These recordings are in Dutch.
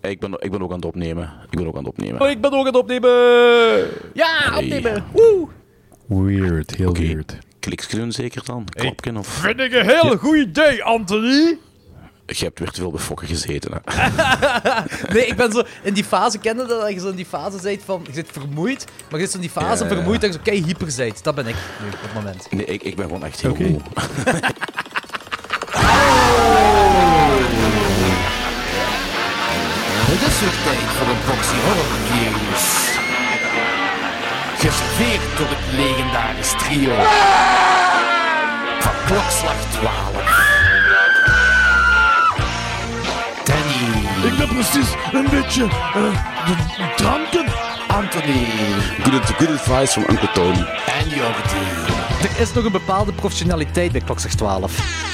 Ik ben, ik ben ook aan het opnemen. Ik ben ook aan het opnemen. Oh, ik ben ook aan het opnemen. Ja, opnemen. Woe. Weird, heel weird. Kliksje doen zeker dan? Klapje of... Vind ik een heel goed idee, Anthony. Je hebt weer te veel bij fokken gezeten, hè. Nee, ik ben zo in die fase, kende dat, dat je zo in die fase bent van, je zit vermoeid, maar je zit zo in die fase Ja, ja, vermoeid dat je zo kei hyper bent. Dat ben ik nu, op het moment. Nee, ik, ik ben gewoon echt heel Oké. moe. Het is weer tijd voor een boxy horror news. Geserveerd door het legendarisch trio. Van klokslag 12. Danny. Ik ben precies een beetje uh, dranken. Anthony. Good, good advice from Uncle Tony. En Jordi. Er is nog een bepaalde professionaliteit bij Klokslag 12.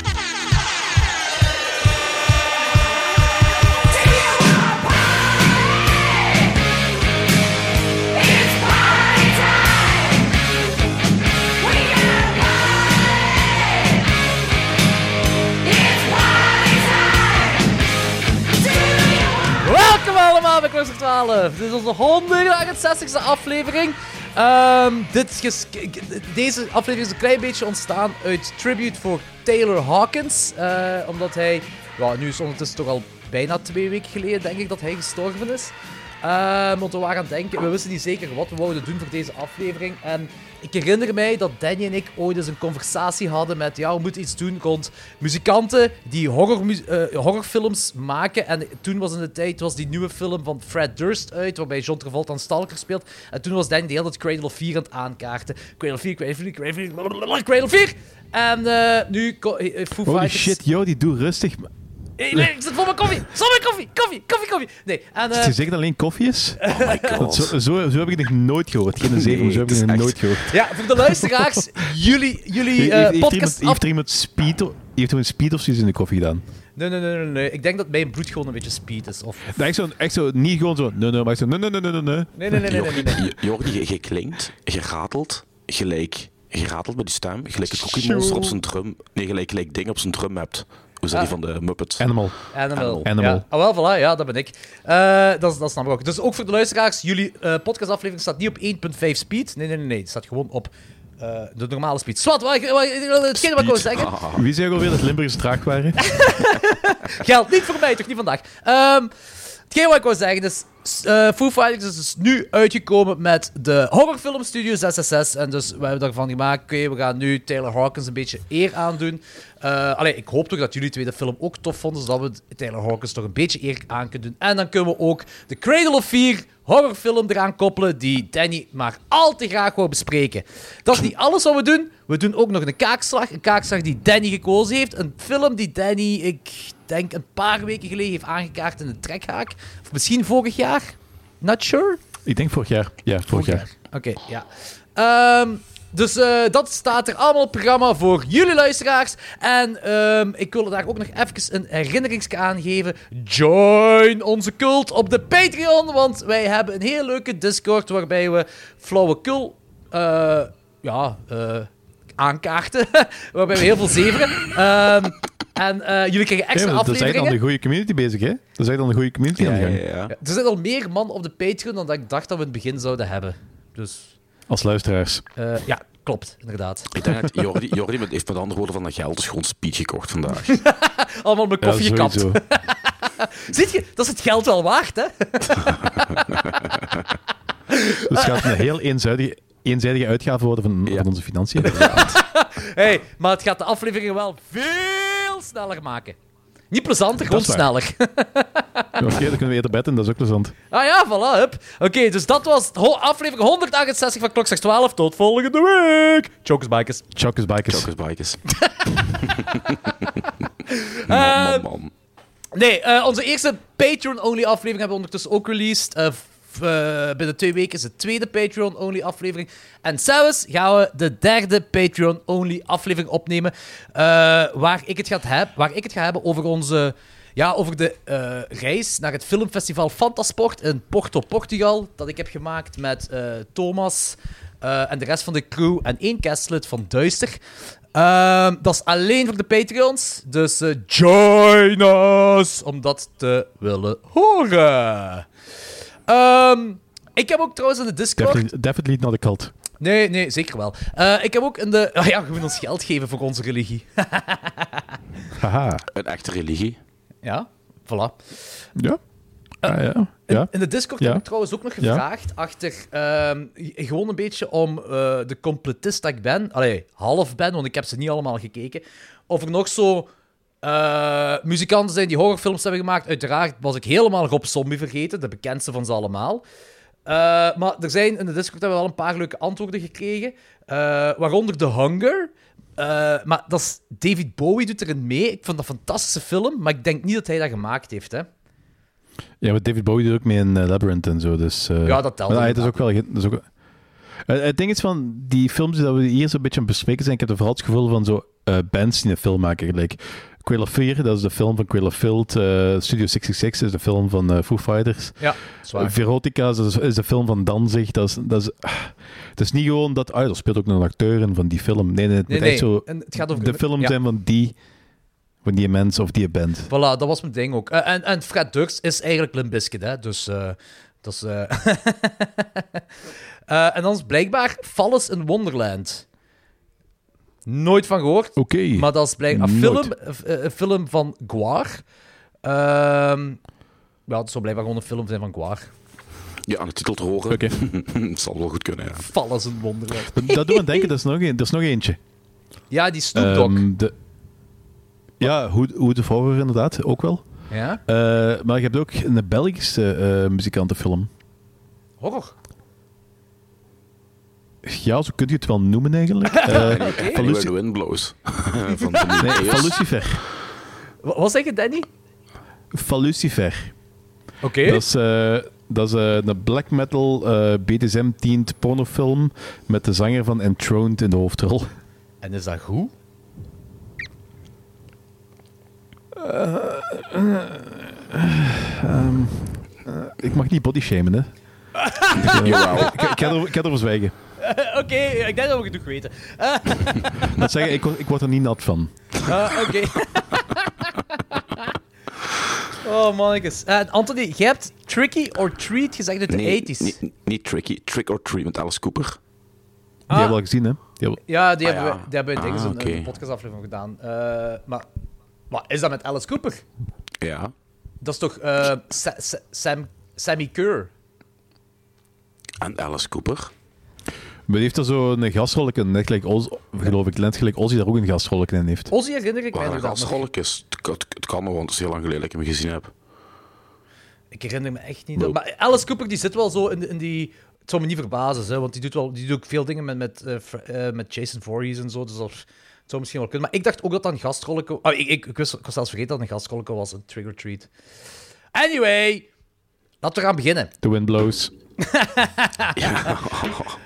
Bij Klokslag 12. Dit is onze 168e aflevering. Ehm, dit deze aflevering is een klein beetje ontstaan uit tribute voor Taylor Hawkins. eh, omdat hij, ja, nu is ondertussen toch al bijna twee weken geleden, denk ik, dat hij gestorven is. Ehm, want we waren aan het denken, we wisten niet zeker wat we wouden doen voor deze aflevering. En ik herinner mij dat Danny en ik ooit eens een conversatie hadden met, ja, we moeten iets doen rond muzikanten die horrormu- eh, horrorfilms maken. En toen was in de tijd was die nieuwe film van Fred Durst uit, waarbij John Travolta een stalker speelt. En toen was Danny de hele tijd Cradle of Fear aan het aankaarten. Cradle of Fear, Cradle of Fear, Cradle of Fear, blablabla, Cradle of Fear. En eh, nu, eh, Foo Holy Fighters... shit, yo, die doe rustig. Hey, nee, ik zit voor mijn koffie. Zal mijn koffie, koffie, koffie, koffie. Nee, en... Is eh, je zeker dat alleen koffie is? Oh my god. Zo, zo, zo heb ik het nog nooit gehoord. Geen zeven, Nee, zo heb ik het het nog echt- nooit gehoord. ja, voor de luisteraars, jullie, jullie Heeft- eh heeft, er iemand, podcast... heeft er iemand speed, heeft er een speed of zoiets in de koffie gedaan? Nee, nee, nee, nee, nee. Ik denk dat mijn bloed gewoon een beetje speed is. Of, of... Nee, echt, zo, echt zo, niet gewoon zo, nee, nee, maar zo, nee, nee, nee, nee, nee. Nee, nee, nee, nee, nee, nee. Jordi, Jordi, je, je klinkt, je ratelt, gelijk, je ratelt met die stem, gelijk een cookie monster op zijn drum. Nee, gelijk, gelijk ding op zijn drum hebt. Hoe is dat die Ah. van de Muppets? Animal. Animal. Animal. Ja. Ah, wel, voilà, ja, dat ben ik. Eh, dat, dat snap ik ook. Dus ook voor de luisteraars, jullie eh, podcastaflevering staat niet op 1.5 speed. Nee, nee, nee, nee. Het staat gewoon op eh, de normale speed. Zwat, wat, wat, hetgene wat ik wil zeggen. Ah, Wie zei ook alweer dat Limburgers traag waren? Geldt niet voor mij, toch niet vandaag. Ehm hetgeen wat ik wil zeggen is... eh Foo Fighters is dus nu uitgekomen met de horrorfilm Studio 666. En dus we hebben daarvan gemaakt, oké, we gaan nu Taylor Hawkins een beetje eer aandoen. Eh allee, ik hoop toch dat jullie twee de film ook tof vonden, zodat we Taylor Hawkins toch een beetje eer aan kunnen doen. En dan kunnen we ook de Cradle of Fear horrorfilm eraan koppelen, die Danny maar al te graag wou bespreken. Dat is niet alles wat we doen. We doen ook nog een kaakslag. Een kaakslag die Danny gekozen heeft. Een film die Danny, ik denk, een paar weken geleden heeft aangekaart in de trekhaak. Of misschien vorig jaar. Not sure. Ik denk vorig jaar. Ja, vorig jaar. Oké, ja. Ehm, dus eh, dat staat er allemaal op het programma voor jullie luisteraars. En ehm, ik wil daar ook nog even een herinneringsje aan geven. Join onze cult op de Patreon, want wij hebben een heel leuke Discord waarbij we flauwekul eh ja, eh, aankaarten. waarbij we heel veel zeveren. Ehm, en eh, jullie krijgen extra maar dat is echt afleveringen. al een goede community bezig, hè? Is echt al een goede community ja, aan de ja, gang. ja. Ja, er zijn al meer man op de Patreon dan dat ik dacht dat we in het begin zouden hebben. Dus Als luisteraars. eh, ja, klopt, inderdaad. Ik denk dat Jordi, Jordi met- heeft met andere woorden van dat geld dus gewoon speed gekocht vandaag. Allemaal mijn Ja, koffie gekapt. sowieso. Ziet je, dat is het geld wel waard, hè? Dus het gaat een heel eenzijdige, eenzijdige uitgave worden van, Ja. van onze financiën. hey, maar het gaat de afleveringen wel veel sneller maken. Niet plezanter, gewoon sneller. Oké, dan kunnen we eerder bedden, dat is ook plezant. ah ja, voilà, hup. Oké, dus dat was aflevering 168 van Klokslag 12. Tot volgende week. Chokers Bikers. Chuckers Bikers. Chokers bikers. Eh, Man, man, man. Nee, eh, onze eerste Patreon-only aflevering hebben we ondertussen ook released. Eh, binnen twee weken is de tweede Patreon-only aflevering. En zelfs gaan we de derde Patreon-only aflevering opnemen. eh, waar, ik het gaat heb, waar ik het ga hebben over onze... Ja, over de eh, reis naar het filmfestival Fantasport in Porto, Portugal. Dat ik heb gemaakt met eh, Thomas eh, en de rest van de crew en één castlid van Duister. Ehm, dat is alleen voor de Patreons. Dus eh, join us om dat te willen horen. Ehm, ik heb ook trouwens in de Discord... Definitely, definitely not a cult. Nee, nee, zeker wel. Eh, ik heb ook in de... Ah ja, moet ons geld geven voor onze religie. Haha. Een echte religie. ja, voilà. Ja. Ah, ja. In, ja. in de Discord Ja. heb ik trouwens ook nog Ja. gevraagd achter... ehm, gewoon een beetje om eh, de completist dat ik ben... Allee, half ben, want ik heb ze niet allemaal gekeken. Of er nog zo... eh, muzikanten zijn die horrorfilms hebben gemaakt. Uiteraard was ik helemaal Rob Zombie vergeten, de bekendste van ze allemaal. Eh, maar er zijn in de Discord hebben we al een paar leuke antwoorden gekregen. eh, waaronder The Hunger. Maar dat is, David Bowie doet erin mee. Ik vond dat een fantastische film, maar ik denk niet dat hij dat gemaakt heeft. Hè. ja, maar David Bowie doet ook mee in Labyrinth en zo. Dus, Ja, dat telt maar, is ook wel... Dat is ook, het ding is van die films die we hier zo'n beetje aan bespreken zijn, ik heb er vooral het gevoel van zo bands die een film maken. Gelijk Fear, dat is de film van Quail of Field. eh, Studio 666 is de film van eh, Foo Fighters. Ja, zwaar. Verotica is, is de film van Danzig. Dat is, dat is, ah, het is niet gewoon dat... Ah, er speelt ook nog een acteur in van die film. Nee, nee, het Nee, moet echt nee. zo... En het gaat over De film ja. zijn van die, van die mensen of die band. Voilà, dat was mijn ding ook. Eh, en, en Fred Durst is eigenlijk Limp Bizkit, hè. Dus eh, dat is... eh eh, en dan is blijkbaar Fallis in Wonderland. Nooit van gehoord. Oké. Maar dat is blijkbaar een film, eh, een film van Guar. Ehm ja, het zou blijkbaar gewoon een film zijn van Guar. Ja, aan de titel te horen. Oké. Het zal wel goed kunnen, ja. Fallis in Wonderland. Dat, dat doet me denken, dat is nog, een, er is nog eentje. Ja, die Snoop Dogg. Ehm, de, ja, hoe, hoe de Horror inderdaad, ook wel. ja? Eh, maar je hebt ook een Belgische eh muzikantenfilm. Horror. Ja, zo kun je het wel noemen eigenlijk. Eh, Anywhere van, Luci- the Wind Blows. van, nee, van Lucifer. Wa- Wat zeg je, Danny? Van Lucifer. Oké. Dat is, eh, dat is eh, een black metal eh BDSM-teamed pornofilm met de zanger van Enthroned in de hoofdrol. En is dat goed? Ik mag niet body shamen, hè. Ik ga erover zwijgen. Oké, ik denk dat we genoeg weten. Dat zeggen, ik, word- ik word er niet nat van. Ah, Oké. oh, mannetjes. Eh, Anthony, jij hebt Tricky or Treat gezegd uit de Nee, 80s. niet, niet tricky. Trick or Treat met Alice Cooper. Die hebben we al gezien, hè. Die hebben- Ja, die Ah, hebben ja. we, die hebben we Ah, een podcastaflevering gedaan. Eh, maar wat is dat met Alice Cooper? Ja. Dat is toch eh, Sa- Sa- Sam, Sammy Kerr? En Alice Cooper. Maar heeft er zo een net gelijk Oz, geloof ik, net gelijk Ozzy daar ook een gastrolk in heeft. Ozzy herinner ik mij nog. gasrolletjes. Het, kan- het kan nog, want het is heel lang geleden dat ik hem gezien heb. Ik herinner me echt niet. Nope. Maar Alice Cooper die zit wel zo in, in die... Het zou me niet verbazen, hè, want die doet, wel, die doet ook veel dingen met, met, eh, eh, met Jason Voorhees en zo. Dus dat, het zou misschien wel kunnen. Maar ik dacht ook dat dat een. Oh, ik, ik, ik, wist, ik was zelfs vergeten dat het een gastrolke was, een Trigger Treat. Anyway, laten we gaan beginnen. The Wind Blows. Ja.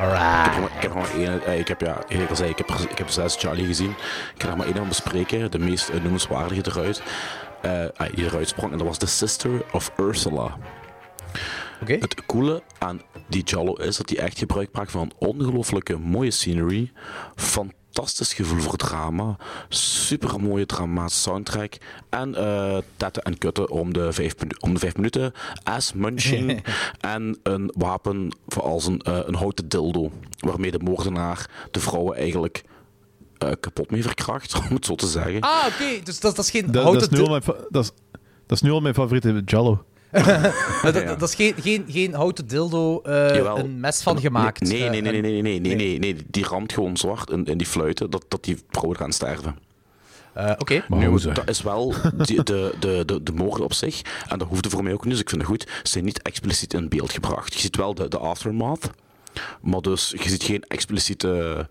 Alright. Ik heb, ik heb maar één, eh, ik heb, ja, ik, al zei, ik, heb, ik heb zes Charlie gezien. Ik ga er maar één aan bespreken, de meest eh, noemenswaardige eruit. ah, die eruit sprong, en dat was The Sister of Ursula. Het coole aan die Jallo is dat hij echt gebruik maakt van ongelooflijke mooie scenery, fantastisch gevoel voor drama, super mooie dramatische soundtrack en eh tetten en kutten om de vijf, minu- om de vijf minuten, ass munching en een wapen zoals een, eh, een houten dildo, waarmee de moordenaar de vrouwen eigenlijk eh, kapot mee verkracht, om het zo te zeggen. Ah, oké. Dus dat, dat is geen Dat, dat, houten... is nu al mijn, dat, is, dat is nu al mijn favoriete Jallo. Dat, Ja. dat is geen, geen, geen houten dildo, eh, een mes van gemaakt. Nee, nee, nee, Eh, nee, nee, nee, nee, nee. nee, nee, die ramt gewoon zwart in, in die fluiten, dat, dat die vrouwen gaan sterven. eh, Oké. Nu, ze- dat is wel de, de, de, de moorden op zich, en dat hoefde voor mij ook niet, dus ik vind het goed, zijn niet expliciet in beeld gebracht. Je ziet wel de, de aftermath, Maar dus, je ziet geen expliciete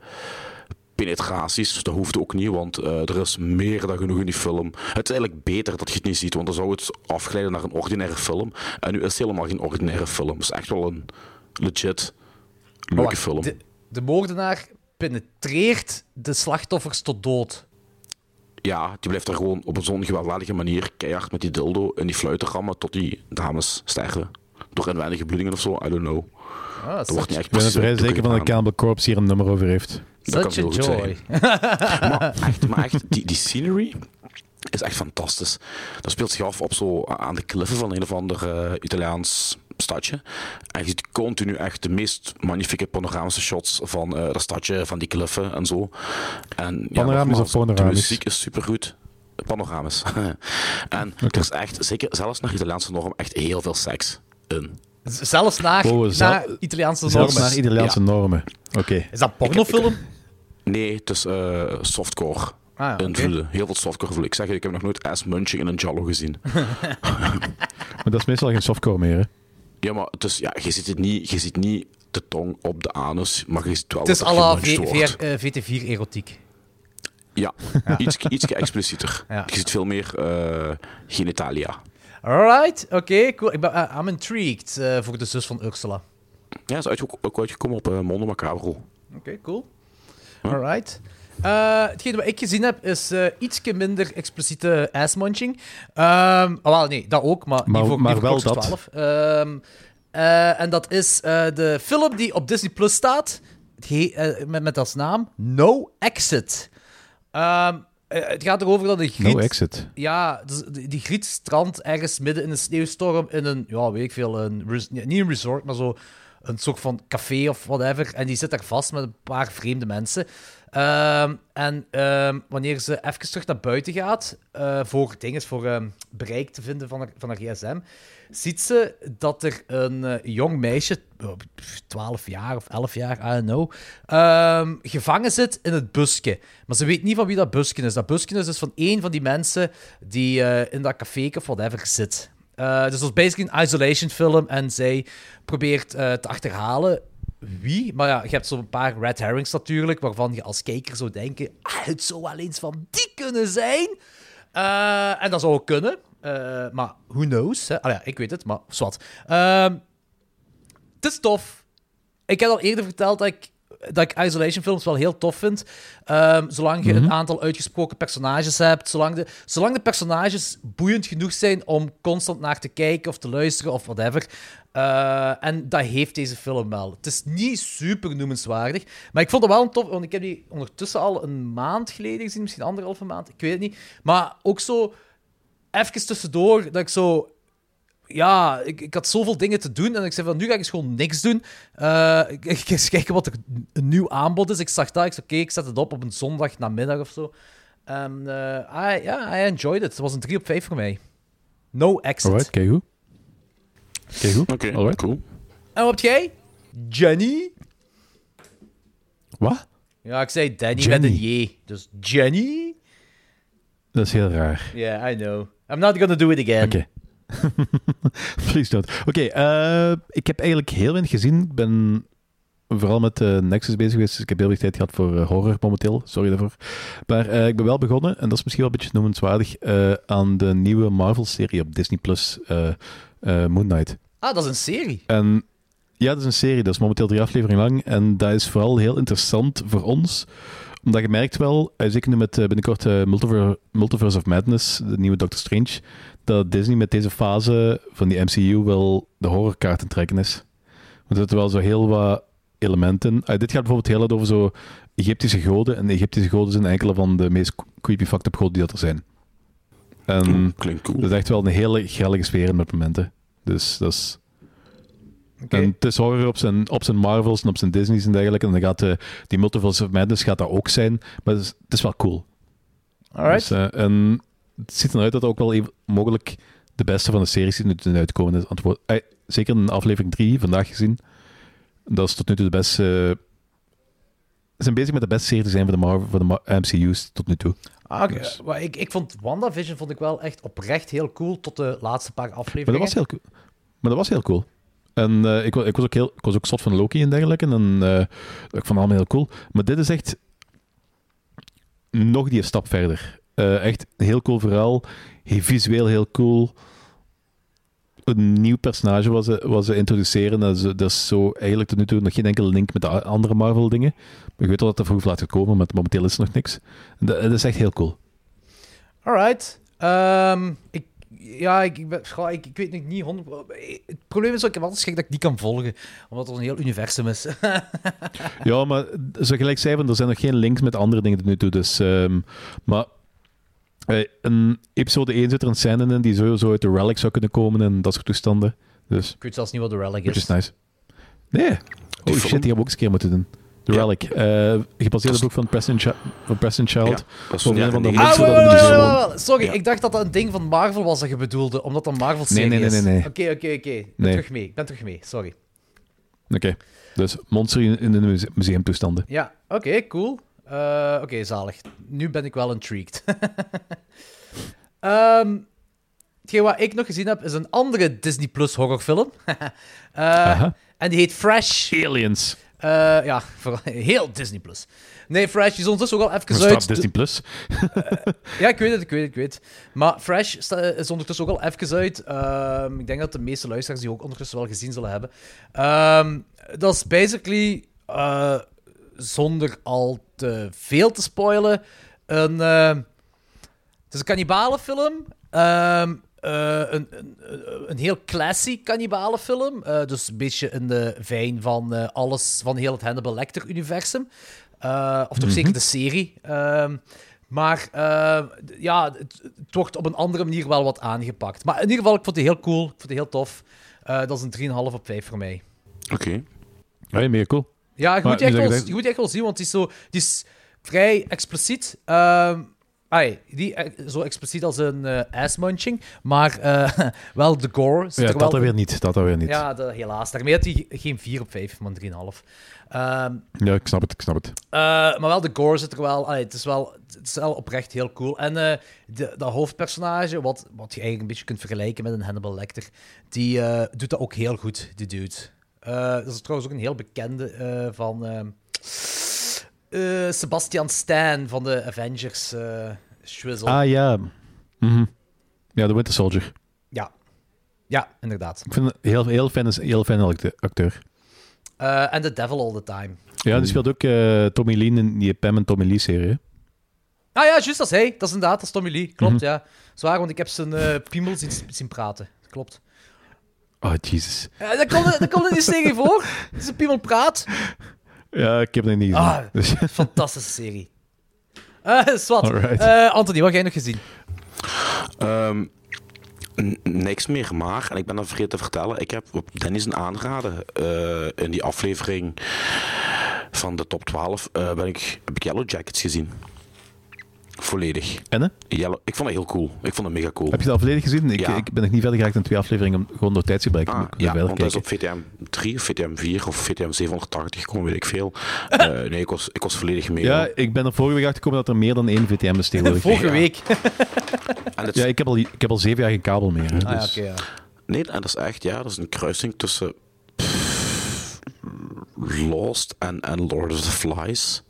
penetraties. Dat hoeft ook niet, want eh, er is meer dan genoeg in die film. Het is eigenlijk beter dat je het niet ziet, want dan zou het afglijden naar een ordinaire film. En nu is het helemaal geen ordinaire film. Het is echt wel een legit leuke wacht, film. De, de moordenaar penetreert de slachtoffers tot dood. Ja, die blijft er gewoon op zo'n gewelddadige manier keihard met die dildo in die fluiten rammen tot die dames sterven. Door inwendige bloedingen of zo, I don't know. Ah, Dat wordt niet echt Ik ben er vrij zeker van dat. Cannibal Corpse hier een nummer over heeft. Dat kan Such joy. maar echt, maar echt die, die scenery is echt fantastisch. Dat speelt zich af op zo aan de kliffen van een of ander eh, Italiaans stadje. En je ziet continu echt de meest magnifieke panoramische shots van eh, dat stadje, van die kliffen en zo. En, ja, Panoramisch nogmaals, of panoramisch? De muziek is supergoed. Panoramisch. en er is echt, zeker zelfs naar Italiaanse norm, echt heel veel seks in. Z- Zelfs naar, Oh, zel- naar Italiaanse Zelfs normen. naar Italiaanse Ja. normen. Oké. Is dat pornofilm? Nee, het is eh, softcore. Ah, ja. Heel veel softcore invloeden. Ik zeg je, ik heb nog nooit ass munching in een Jallo gezien. Maar dat is meestal geen softcore meer, hè? Ja, maar het is, ja, je, ziet het niet, je ziet niet de tong op de anus, maar je ziet wel Het is dat er à la gemunched V- wordt. V- eh, VT4-erotiek. Ja, iets, iets explicieter. Ja. Je ziet veel meer eh, genitalia. Alright, oké, cool. Ik ben, I'm intrigued voor de zus van Ursula. Ja, is uitge- ook uitgekomen op uh, Mondo Macabro. Oké, cool. Alright. Eh hetgeen wat ik gezien heb, is eh ietsje minder expliciete assmunching. Ehm oh, wel, nee, dat ook, maar, Maar- niet voor, maar wel dat. 12. Ehm, eh, en dat is de film die op Disney Plus staat, met, met als naam No Exit. Ehm, eh, het gaat erover dat een griet... No exit. Ja, dus die, die griet strandt ergens midden in een sneeuwstorm in een, ja, weet ik veel, een, niet een resort, maar zo een soort van café of whatever. En die zit daar vast met een paar vreemde mensen. Ehm, en ehm, wanneer ze even terug naar buiten gaat, eh, voor dingen, voor ehm, bereik te vinden van haar, van haar gsm, ziet ze dat er een eh, jong meisje, oh, 12 jaar of 11 jaar, I don't know, gevangen zit in het busje. Maar ze weet niet van wie dat busje is. Dat busje is dus van één van die mensen die eh, in dat café of whatever zit. Eh, dus dat is basically een isolation film en zij probeert eh, te achterhalen wie. Maar ja, je hebt zo'n paar red herrings natuurlijk, waarvan je als kijker zou denken, ah, het zou wel eens van die kunnen zijn. Eh, en dat zou ook kunnen. Maar who knows? Hè? Ja, ik weet het, maar zwart. Ehm het is tof. Ik heb al eerder verteld dat ik, dat ik isolation films wel heel tof vind. Ehm, zolang je een aantal uitgesproken personages hebt. Zolang de, zolang de personages boeiend genoeg zijn om constant naar te kijken of te luisteren of whatever. Eh, en dat heeft deze film wel. Het is niet super noemenswaardig. Maar ik vond het wel een tof. Want ik heb die ondertussen al een maand geleden gezien. Misschien anderhalve maand. Ik weet het niet. Maar ook zo even tussendoor dat ik zo ja, ik, ik had zoveel dingen te doen en ik zei van, nu ga ik eens gewoon niks doen. Eh, ik, ik ga eens kijken wat er een nieuw aanbod is. Ik zag dat, ik zei, oké, ik zet het op op een zondag namiddag of zo. En eh, I, ja, I enjoyed it. Het was een 3 op 5 voor mij. No exit. Alright, kijk goed. Kijk goed. Oké, Alright. cool. En wat heb jij? Jenny? Wat? Ja, ik zei Danny Jenny. met een J. Dus Jenny? Dat is heel raar. Yeah, I know. I'm not gonna do it again. Oké. Please don't. Oké, eh, ik heb eigenlijk heel weinig gezien. Ik ben vooral met eh, Nexus bezig geweest, dus ik heb heel veel tijd gehad voor eh, horror momenteel. Sorry daarvoor. Maar ik ben wel begonnen, en dat is misschien wel een beetje noemenswaardig, aan de nieuwe Marvel-serie op Disney+, Plus, Moon Knight. Ah, dat is een serie. En ja, dat is een serie. Dat is momenteel drie afleveringen lang. En dat is vooral heel interessant voor ons. Omdat je merkt wel, eh, zeker nu met eh, binnenkort eh, Multiver- Multiverse of Madness, de nieuwe Doctor Strange, dat Disney met deze fase van die MCU wel de horrorkaarten trekken is. Want er zitten wel zo heel wat elementen. Eh, dit gaat bijvoorbeeld heel erg over zo Egyptische goden. En Egyptische goden zijn enkele van de meest creepy fucked up goden die dat er zijn. En klinkt cool. dat is echt wel een hele grellige sfeer met momenten. Dus dat is... En het is horror op zijn, op zijn Marvels en op zijn Disney's en dergelijke. En dan gaat de, die Multiverse of Madness gaat dat ook zijn. Maar het is, het is wel cool. Alright. Dus, eh, en het ziet eruit dat ook wel even, mogelijk de beste van de series die nu ten uitkomen is. Antwoord, eh, zeker in aflevering 3 vandaag gezien. Dat is tot nu toe de beste... eh, ze zijn bezig met de beste serie te zijn voor de, Marvel, voor de MCU's tot nu toe. Ah. Dus- ik, ik vond WandaVision vond ik wel echt oprecht heel cool tot de laatste paar afleveringen. Maar dat was heel cool. Maar dat was heel cool. En eh, ik, ik, was ook heel, ik was ook zot van Loki en dergelijke. En eh, ik vond het allemaal heel cool. Maar dit is echt nog die stap verder. Eh, echt heel cool verhaal. Visueel heel cool. Een nieuw personage wat ze, wat ze introduceren. Dat is, dat zo eigenlijk tot nu toe nog geen enkele link met de andere Marvel dingen. Maar ik weet wel dat er vroeg laat gekomen, maar momenteel is er nog niks. Dat is echt heel cool. Alright. Ehm, ik, ja, ik, ik, ben, ik, ik weet nog niet 100. Het probleem is dat ik heb altijd schrik dat ik die kan volgen, omdat er een heel universum is. Ja, maar zo gelijk zei, van, er zijn nog geen links met andere dingen tot nu toe. Dus, ehm, maar eh, in episode 1 zit er een scène in die sowieso uit de Relic zou kunnen komen en dat soort toestanden. Dus, ik weet zelfs niet wat de relic which is. nice. Nee, film- shit, die hebben we ook eens een keer moeten doen. The Ja. Relic. eh gebaseerd op het boek van Preston, Chi- van Preston Child. Van een van de Ah. Sorry, Ja. ik dacht dat dat een ding van Marvel was dat je bedoelde, omdat dat een Marvel-serie Nee, nee, nee, is. nee, nee. Oké, oké, oké. Ik ben Nee. terug mee. Ik ben terug mee, sorry. Oké, dus monster in, de muse- museumtoestanden. Ja, oké, cool. Eh, oké, zalig. Nu ben ik wel intrigued. Ehm hetgeen wat ik nog gezien heb, is een andere Disney Plus horrorfilm. Eh, en die heet Fresh. Aliens. Eh, ja, vooral heel Disney Plus. Nee, Fresh is ondertussen ook al even Er staat uit. Disney Plus. Ja, ik weet het, ik weet het, ik weet het. Maar Fresh is ondertussen ook al even uit. Ehm, ik denk dat de meeste luisteraars die ook ondertussen wel gezien zullen hebben. Ehm, dat is basically, eh, zonder al te veel te spoilen, een, eh, het is een kannibalenfilm. Ehm, eh, een, een, een heel classy kannibalenfilm. Eh, dus een beetje in de vein van eh, alles van heel het Hannibal Lecter-universum. Eh, of toch zeker de serie. Ehm, maar eh, ja, het, het wordt op een andere manier wel wat aangepakt. Maar in ieder geval, ik vond het heel cool. Ik vond het heel tof. Eh, dat is een 3,5 op 5 voor mij. Oké. Ja, mega cool. Ja, je Maar moet, die echt wel, je je moet echt wel zien, want die is, zo, die is vrij expliciet. Ehm ai, die, eh, zo expliciet als een eh ass-munching, maar eh, wel de gore. zit Ja, er dat wel dan weer niet. Dat weer niet. Ja, de- helaas. Daarmee had hij geen 4 op 5, maar een 3,5. Ehm Ja, ik snap het, ik snap het. maar wel, de gore zit er wel. allee, het, is wel het is wel oprecht heel cool. En de, dat hoofdpersonage, wat, wat je eigenlijk een beetje kunt vergelijken met een Hannibal Lecter, die doet dat ook heel goed, die dude. Dat is trouwens ook een heel bekende van eh, Sebastian Stan van de Avengers. Schwizzle. Ah ja. Mhm. Ja, de Winter Soldier. Ja. ja, inderdaad. Ik vind het heel, heel fijn, heel fijn acte- acteur. Eh, En The Devil All the Time. Ja, die speelt ook Tommy Lee in die Pam en Tommy Lee serie. Ah ja, juist, dat is hij. Dat is inderdaad, dat is Tommy Lee. Klopt, Mhm. ja. Zwaar, want ik heb zijn eh piemel zien, zien praten. Klopt. Oh, Jesus. Ja, dat komt dat komt in die serie voor. Zijn piemel praat. Ja, ik heb het nog niet gezien. Ah. Dus, Fantastische serie. Eh Swat. Eh, Anthony, wat heb jij nog gezien? Ehm, niks meer, maar, en ik ben dat vergeten te vertellen, ik heb op Dennis een aanraden eh, in die aflevering van de top 12 eh, ben ik, heb ik Yellow Jackets gezien. Volledig. en, hè? Yellow, ik vond dat heel cool. Ik vond het mega cool. Heb je dat al volledig gezien? Ik, Ja. ik ben nog niet verder geraakt in twee afleveringen, om- gewoon door tijdsgebruik. Ah, ja, want dat is kijken. op VTM 3 of VTM 4 of VTM 780 gekomen, weet ik veel. Eh, nee, ik was, ik was volledig mee. Ja, hoor. ik ben er vorige week achter gekomen dat er meer dan één VTM is tegenwoordig. Vorige week. Ja, ik heb, al, ik heb al zeven jaar geen kabel meer. Hè, Ah ja, dus. oké, ja. Nee, en dat is echt, ja, dat is een kruising tussen pff, Lost en, en Lord of the Flies.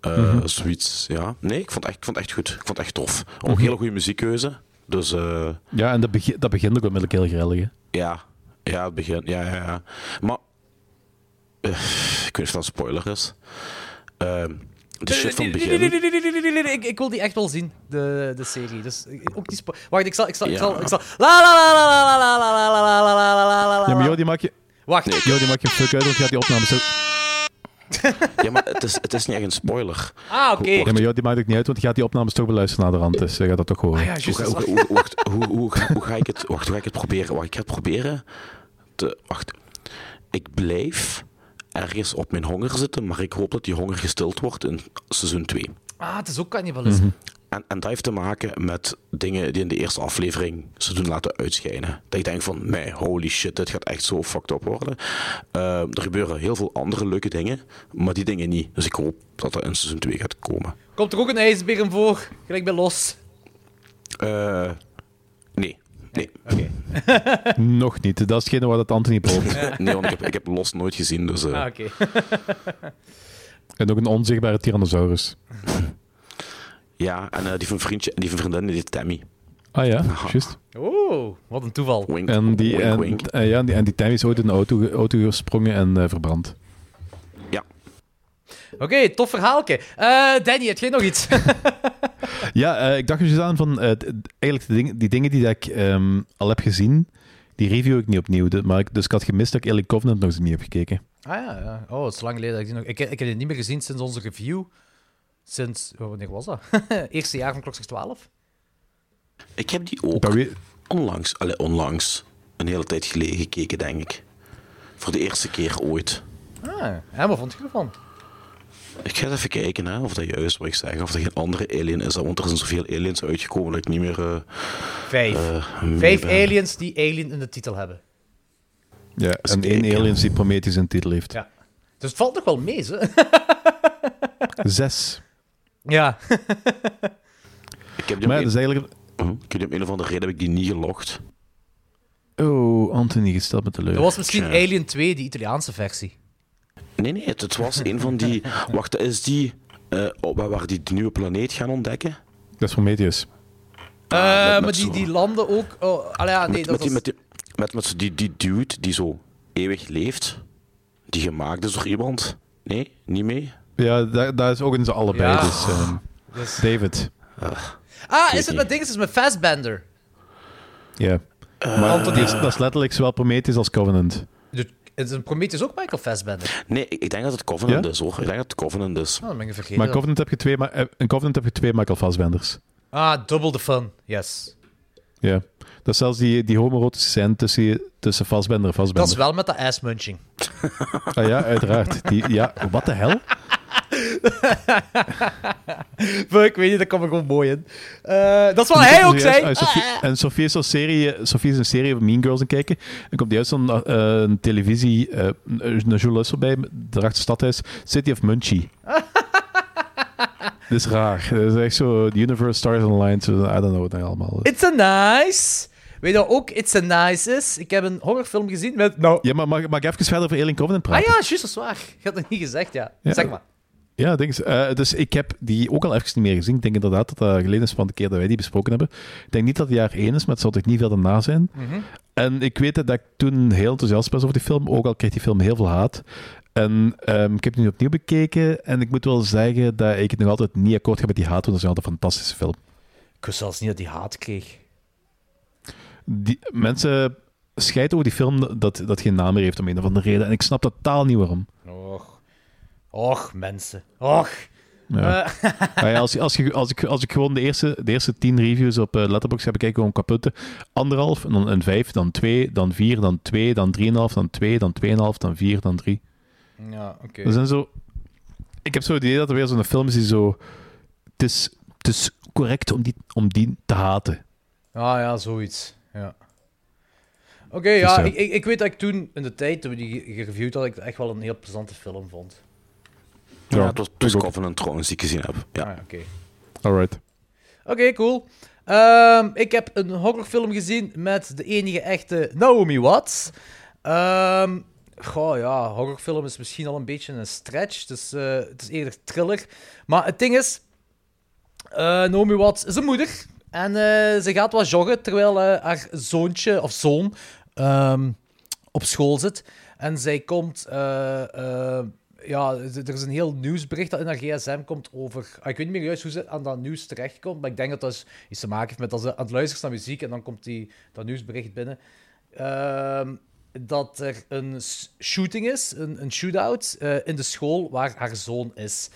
Eh, Mhm. Zoiets, ja. Nee, ik vond, het echt, ik vond het echt goed. Ik vond het echt tof. Ook Mhm. hele goede muziekkeuze. Dus eh, Ja, en dat, begi- dat begint ook onmiddellijk heel grellig. hè. ja, ja, het begin, ja, ja, ja. Maar, eh, ik weet niet of dat een spoiler is. Ehm, de shit van het Nee, nee, nee, begin. nee, nee, nee, nee, nee, nee, Ik, ik wil die echt wel zien, de, de serie. Dus ook die Wacht, ik zal, ik zal, ik zal, ik zal... La la la la la la la la la la la la la la la la je, Wacht. jou, die maak je een fuck uit, Ja, maar het is, het is niet echt een spoiler. Ah, oké. Ja, maar jou, die maakt ook niet uit, want je gaat die opnames toch beluisteren naar de rand. Dus je gaat dat toch horen. Ah ja, Hoe, hoe, hoe, wacht, hoe, hoe, hoe ga ik het, wacht, hoe ga ik het proberen? Wacht, ik ga het proberen. Te, wacht. Ik blijf ergens op mijn honger zitten, maar ik hoop dat die honger gestild wordt in seizoen 2. Ah, het is ook cannibalisme. En, en dat heeft te maken met dingen die in de eerste aflevering ze doen laten uitschijnen. Dat ik denk van, nee, holy shit, dit gaat echt zo fucked up worden. Eh, er gebeuren heel veel andere leuke dingen, maar die dingen niet. Dus ik hoop dat dat in seizoen 2 gaat komen. Komt er ook een ijsbeer in voor? Gelijk bij Los. Eh, nee, nee. Oké. Nog niet. Dat is hetgene wat het Anthony boopt. Nee, want ik heb, ik heb Los nooit gezien, dus... eh, Ah, oké. En ook een onzichtbare Tyrannosaurus. Ja, en eh, die van vriendje, die van vriendin, die heet Tammy. Ah ja, juist. Oeh, wat een toeval. Wink, En die, wink, en, wink. ja, die, en die Tammy is ooit in een auto, auto gesprongen en eh, verbrand. Ja. Oké, tof verhaaltje. Eh, Danny, heb jij nog iets? Ja, eh, ik dacht dus aan van... eigenlijk de ding- die dingen die dat ik ehm, al heb gezien, die review ik niet opnieuw. De- Maar ik, dus ik had gemist dat ik Alien Covenant nog eens niet heb gekeken. ah ja, ja. Oh, het is lang geleden dat ik die nog... Ik, ik heb het niet meer gezien sinds onze review. Sinds... oh, wanneer was dat? Eerste jaar van Klokslag 12? Ik heb die ook weet- onlangs, allee, onlangs, een hele tijd geleden gekeken, denk ik. Voor de eerste keer ooit. Ah, en wat vond je ervan? Ik ga even kijken hè, of dat juist is wat ik zeg, of dat geen andere alien is. Want er zijn zoveel aliens uitgekomen dat ik niet meer... eh, Vijf. eh, Vijf ben. aliens die alien in de titel hebben. Ja, en één aliens die Prometheus in de titel heeft. Ja. Dus het valt nog wel mee, hè? Zes. Ja. Ik heb die Maar om dat is eigenlijk... een, ik heb die om een of andere reden heb ik die niet gelogd. Oh, Anthony, gesteld met de Dat leur. was misschien. Alien 2, die Italiaanse versie. Nee, nee, het, het was een van die... Wacht, dat is die... eh, oh, waar, waar die de nieuwe planeet gaan ontdekken? Dat is Prometheus. Eh, met- met maar die, zo- die landen ook... Oh, ja, nee, met, dat met, die, was... met, die, met, met die, die dude die zo eeuwig leeft. Die gemaakt is door iemand. Nee, niet mee. Ja, dat, dat is ook in ze allebei. Ja. Dus, ehm, Dus- David. Ah, is weet het met dingen? Is het met Fassbender? Ja. maar die is, dat is letterlijk zowel Prometheus als Covenant. De- Is een Prometheus ook Michael Fassbender? Nee, ik, denk dat het Covenant Ja? is hoor. Ik denk dat het Covenant is. Oh, dat ben ik vergeten. Maar Covenant heb je twee, ma- eh, in Covenant heb je twee Michael Fassbenders. Ah, double the fun. Yes. Ja. Dat is zelfs die, die homoerotische scène tussen, tussen Fassbender en Dat Fassbender. is wel met de ass-munching. Ah ja, uiteraard. Die, ja, wat de hel? ik weet niet, dat komt er gewoon mooi in. Eh, dat is wat hij ook zei. En Sophie, en Sophie is, serie, Sophie is een serie van Mean Girls aan kijken. En komt juist zo'n eh, een televisie, eh een journalist voorbij, daarachter stadhuis, City of Munchie. Dit is raar. Dat is echt zo, the universe stars online, so, I don't know wat allemaal. It's a nice. Weet je wat ook It's a nice is? Ik heb een horrorfilm gezien met... Nou... Ja, maar mag, mag ik even verder over Alien Covenant Ah praten? ja, juist, dat is waar. Je had het niet gezegd, ja. Ja. Zeg maar. Ja, denk. Eh, dus ik heb die ook al even niet meer gezien. Ik denk inderdaad dat dat geleden is van de keer dat wij die besproken hebben. Ik denk niet dat het jaar één is, maar het zal toch niet veel daarna zijn. En ik weet dat ik toen heel enthousiast was over die film, ook al kreeg die film heel veel haat. En ehm, ik heb die nu opnieuw bekeken en ik moet wel zeggen dat ik het nog altijd niet akkoord ga met die haat, want dat is altijd een fantastische film. Ik wist zelfs niet dat hij haat kreeg. Die, mensen scheiden over die film dat dat geen naam meer heeft om een of andere reden. En ik snap totaal niet waarom. Och. Och, mensen. Och. Ja. Eh, ja, als, als, je, als, ik, als ik gewoon de eerste, de eerste tien reviews op uh, Letterboxd ga bekijken, gewoon kaputte. Anderhalf, en dan een vijf, dan twee, dan vier, dan twee, dan drieënhalf, dan twee, dan tweeënhalf, dan vier, dan drie. Ja, oké. Er zijn zo... Ik heb zo het idee dat er weer zo'n film is die zo... Het is, het is correct om die, om die te haten. Ah ja, zoiets. Ja. Oké, ja, Dus, eh, ik, ik, ik weet dat ik toen, in de tijd toen we die gereviewd hadden, ik het echt wel een heel plezante film vond. Ja, Ja, het was. Covenant trouwens die ik gezien heb. Ja. Ah, ja, oké. Alright. Oké, cool. Ehm, ik heb een horrorfilm gezien met de enige echte Naomi Watts. Ehm goh, ja, horrorfilm is misschien al een beetje een stretch. Dus, eh, het is eerder thriller. Maar het ding is, eh, Naomi Watts is een moeder. En eh, ze gaat wat joggen terwijl haar zoontje of zoon ehm, op school zit. En zij komt... ja, er is een heel nieuwsbericht dat in haar gsm komt over... ah, ik weet niet meer juist hoe ze aan dat nieuws terechtkomt, maar ik denk dat dat iets te maken heeft met dat ze aan het luisteren is naar muziek en dan komt die, dat nieuwsbericht binnen. Ehm, dat er een shooting is, een, een shootout, eh, in de school waar haar zoon is.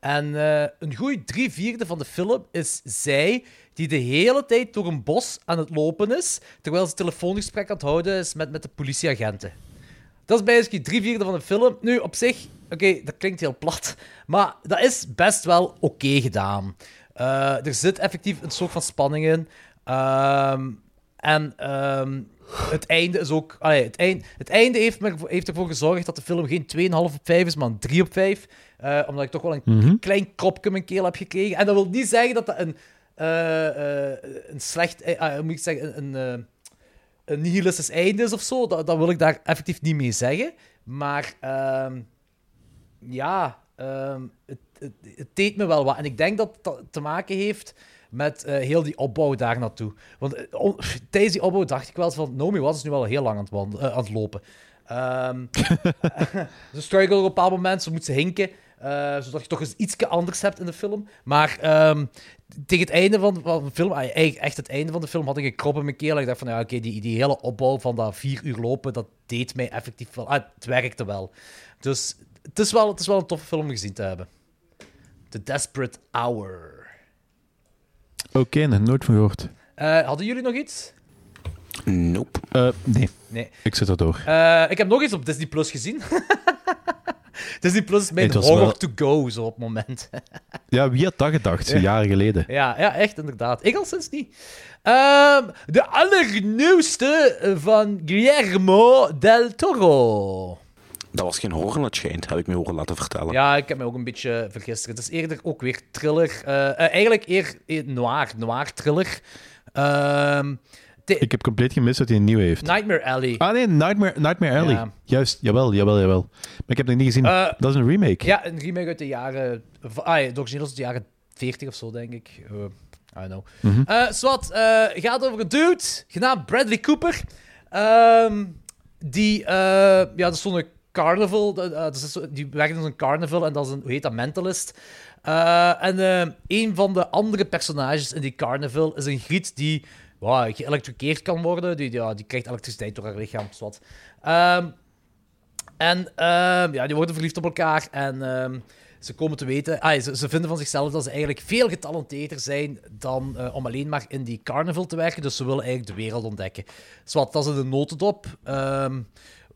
En eh, een goeie drie vierde van de film is zij die de hele tijd door een bos aan het lopen is, terwijl ze telefoongesprek aan het houden is met, met de politieagenten. Dat is basically drie vierde van de film. Nu, op zich, oké, dat klinkt heel plat, maar dat is best wel oké gedaan. Eh, er zit effectief een soort van spanning in. Ehm, en ehm, het einde is ook... allee, het, eind, het einde heeft, me, heeft ervoor gezorgd dat de film geen 2,5 op 5 is, maar een 3 op 5. Eh, omdat ik toch wel een klein kropje in mijn keel heb gekregen. En dat wil niet zeggen dat dat een, eh, eh, een slecht... hoe moet ik zeggen? Een... een een nihilistisch einde is of zo, dat, dat wil ik daar effectief niet mee zeggen. Maar ehm, ja, ehm, het, het, het deed me wel wat. En ik denk dat dat te maken heeft met eh, heel die opbouw daar naartoe. Want eh, tijdens die opbouw dacht ik wel eens van... Naomi was nu wel heel lang aan het, wand- eh, aan het lopen. Ehm, ze struikelen op een bepaald moment, ze moet ze hinken. zodat je toch eens iets anders hebt in de film. Maar ehm, tegen het einde van, van de film, eigenlijk echt het einde van de film, had ik een krop in mijn keel. Ik dacht van, ja, oké, die, die hele opbouw van dat vier uur lopen, dat deed mij effectief wel... Ah, het werkte wel. Dus het is wel, het is wel een toffe film om gezien te hebben. The Desperate Hour. Oké, nog nooit van gehoord. Eh, hadden jullie nog iets? Nope. Eh, nee, Nee. ik zit erdoor. Eh, ik heb nog iets op Disney Plus gezien. Disney Plus is mijn horror wel- to go, zo op het moment. Ja, wie had dat gedacht, zo jaren geleden? ja, ja, echt, inderdaad. Ik al sinds niet. Ehm, de allernieuwste van Guillermo del Toro. Dat was geen horror, dat schijnt, heb ik me horen laten vertellen. Ja, ik heb me ook een beetje vergist. Het is eerder ook weer thriller. eh, eh, eigenlijk eer noir, noir thriller. Ehm, de- Ik heb compleet gemist dat hij een nieuwe heeft. Nightmare Alley. Ah nee, Nightmare, Nightmare Alley. Ja. Juist, jawel, jawel, jawel. Maar ik heb het nog niet gezien. Eh, dat is een remake. Ja, een remake uit de jaren... Ah, ja, de origineel is uit de jaren 40 of zo, denk ik. I don't know. Eh, Swat, eh, gaat over een dude, genaamd Bradley Cooper. Ehm, die, eh, ja, dat is zo'n carnival. eh, zo- die werkt in zo'n carnival en dat is een, hoe heet dat, mentalist. Eh, en eh, een van de andere personages in die carnival is een griet die wow, kan worden. Die, ja, die krijgt elektriciteit door haar lichaam, zwart. Ehm en ehm, ja, die worden verliefd op elkaar en ehm, ze komen te weten... Ah, ze, vinden van zichzelf dat ze eigenlijk veel getalenteerder zijn dan eh, om alleen maar in die carnival te werken. Dus ze willen eigenlijk de wereld ontdekken. Zwat, dat is een notendop ehm,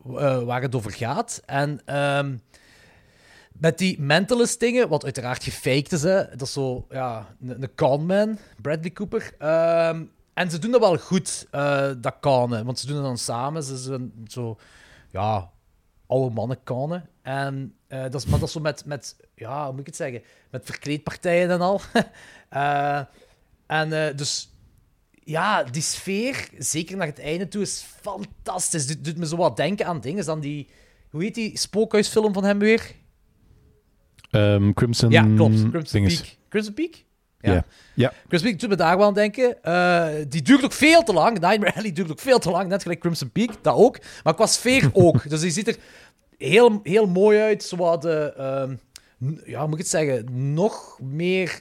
eh, waar het over gaat. En ehm, met die mentalist dingen, wat uiteraard gefaked is, hè, dat is zo, ja, een, conman, Bradley Cooper. Ehm, en ze doen dat wel goed, eh, dat kanen, want ze doen het dan samen. Ze zijn zo, ja, oude mannen kanen. En eh, dat is, maar dat is zo met, met, ja, hoe moet ik het zeggen, met verkleedpartijen en al. En dus, ja, die sfeer, zeker naar het einde toe, is fantastisch. Doet, doet me zo wat denken aan dingen, dan die, hoe heet die spookhuisfilm van hem weer? Ehm, Crimson... Ja, klopt. Crimson. Peak. Crimson Peak? Ja. ja. Crimson Peak doet me daar wel aan denken. Eh, die duurt ook veel te lang. Nightmare Alley duurt ook veel te lang. Net gelijk Crimson Peak, dat ook. Maar qua sfeer ook. dus die ziet er heel, heel mooi uit. Zo wat, eh, ehm, ja, hoe moet ik het zeggen? Nog meer...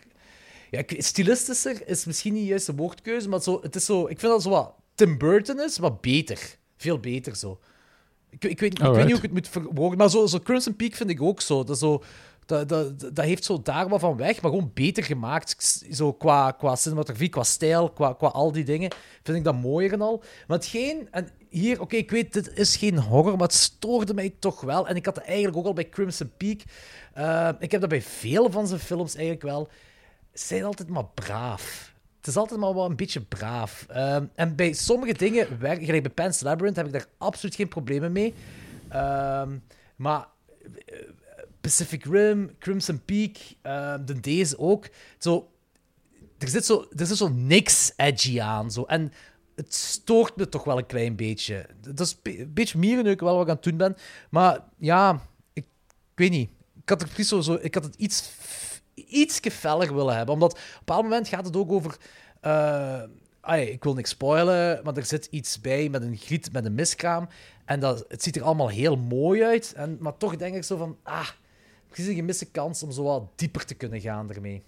Ja, stilistischer is misschien niet juist de woordkeuze, maar zo, het is zo... Ik vind dat zo wat Tim Burton is, maar beter. Veel beter zo. Ik, ik, weet, ik weet niet hoe ik het moet verwoorden, maar zo, zo Crimson Peak vind ik ook zo. Dat, zo dat, dat, dat heeft zo daar wat van weg, maar gewoon beter gemaakt. Zo qua, qua cinematografie, qua stijl, qua, qua al die dingen, vind ik dat mooier en al. Maar hetgeen, en hier, oké, ik weet, dit is geen horror, maar het stoorde mij toch wel. En ik had het eigenlijk ook al bij Crimson Peak. Eh, ik heb dat bij veel van zijn films eigenlijk wel. Zijn altijd maar braaf. Het is altijd maar wel een beetje braaf. Ehm, en bij sommige dingen, gelijk bij Pan's Labyrinth, heb ik daar absoluut geen problemen mee. Ehm, maar eh, Pacific Rim, Crimson Peak, ehm, de deze ook. Zo, er zit zo, er zit zo niks edgy aan. Zo. En het stoort me toch wel een klein beetje. Dat is een be- een beetje mierenneuk wel wat ik aan het doen ben. Maar ja, ik, weet niet. Ik had, het zo, ik had het iets, iets feller willen hebben. Omdat op een bepaald moment gaat het ook over... eh, ai, ik wil niks spoilen, maar er zit iets bij met een griet, met een miskraam. En dat, het ziet er allemaal heel mooi uit. En, maar toch denk ik zo van... Ah, het is een gemiste kans om zo wat dieper te kunnen gaan ermee.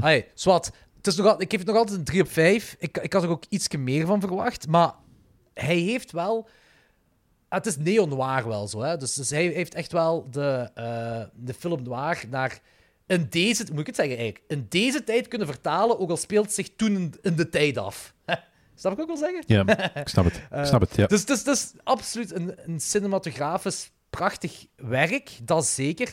Hey, zwart. Het is nog al, ik geef het nog altijd een 3 op 5. Ik, ik had er ook iets meer van verwacht. Maar hij heeft wel... Ah, Het is neo-noir wel zo. Hè? Dus, dus hij heeft echt wel de, eh, de film noir naar... In deze... Moet ik het zeggen eigenlijk? In deze tijd kunnen vertalen, ook al speelt het zich toen in, de tijd af. Snap ik ook wel zeggen? Ja, ik snap het. Ik snap het, ja. Dus het is, het is absoluut een, een cinematografisch prachtig werk, dat zeker.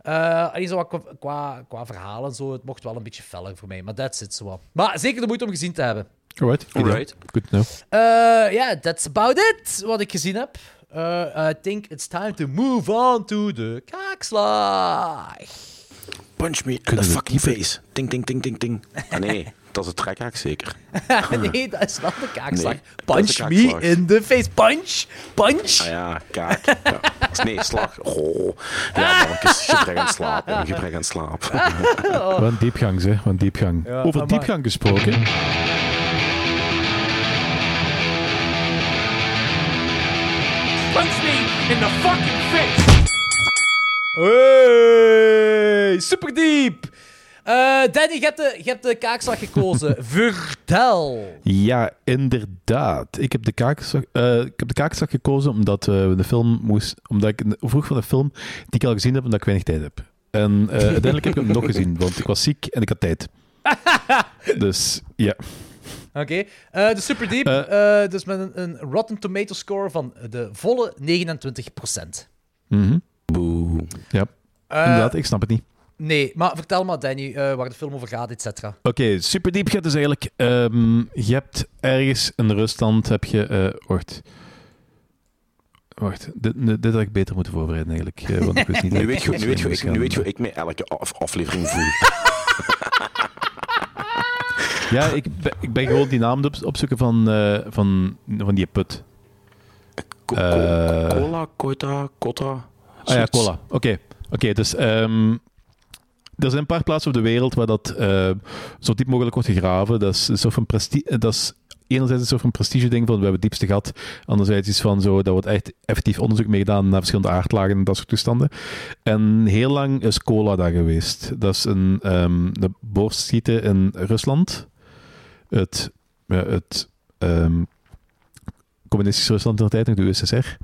Eh alleen zo wat qua, qua, qua verhalen en zo, het mocht wel een beetje feller voor mij, maar that's it zo. Maar zeker de moeite om gezien te hebben. Alright. Alright. Good to know. Eh, Ja, that's about it, wat ik gezien heb. Eh, I think it's time to move on to the kaakslag. Punch me in the fucking face. Ting, ting, ting, ting, ting. Ah nee, Dat is het trekhaak zeker. nee, dat is wel de kaakslag. Nee, Punch is me in the face. Punch! Punch! Ah ja, kaak. Ja. Nee, slag. Oh. Ja, mannetjes, gebrek aan slaap. Gebrek aan slaap. Wat een diepgang, zeg. Wat een diepgang. Ja, Over diepgang gesproken. Punch me in the fucking face! Hey, super diep! Eh, Danny, je hebt, de, je hebt de kaakslag gekozen. Vertel. Ja, inderdaad. Ik heb de kaakslag, eh, ik heb de kaakslag gekozen omdat, eh, we de film moest, omdat ik vroeg van de film die ik al gezien heb, omdat ik weinig tijd heb. En eh, uiteindelijk heb ik hem nog gezien, want ik was ziek en ik had tijd. Dus ja. Oké, eh, de super diep. Eh. eh, dus met een, een Rotten Tomato score van de volle 29%. Mhm. Boe. Ja, Eh, inderdaad, ik snap het niet. Nee, maar vertel maar, Danny, eh, waar de film over gaat, et cetera. Oké, super diep gaat dus eigenlijk. ehm, je hebt ergens in Rusland heb je. eh, wacht. Wacht, dit, dit had ik beter moeten voorbereiden eigenlijk. eh, want ik wist niet Nu weet je, nu weet je, ik, nu weet je hoe ik me elke af- aflevering voel. Ja, ik ben, ik ben gewoon die naam op, opzoeken van, eh, van, van die put. Co- co- cola, Koita, Kotta. Ah ja, cola. Oké, oké. dus ehm, er zijn een paar plaatsen op de wereld waar dat eh, zo diep mogelijk wordt gegraven. Dat is een soort van prestige. Dat is enerzijds een soort van prestige ding van we hebben het diepste gat. Anderzijds is van zo, daar wordt echt effectief onderzoek mee gedaan naar verschillende aardlagen en dat soort toestanden. En heel lang is cola daar geweest. Dat is een ehm de boorschieten in Rusland. Het, ja, het ehm communistisch Rusland in de tijd, nog de USSR.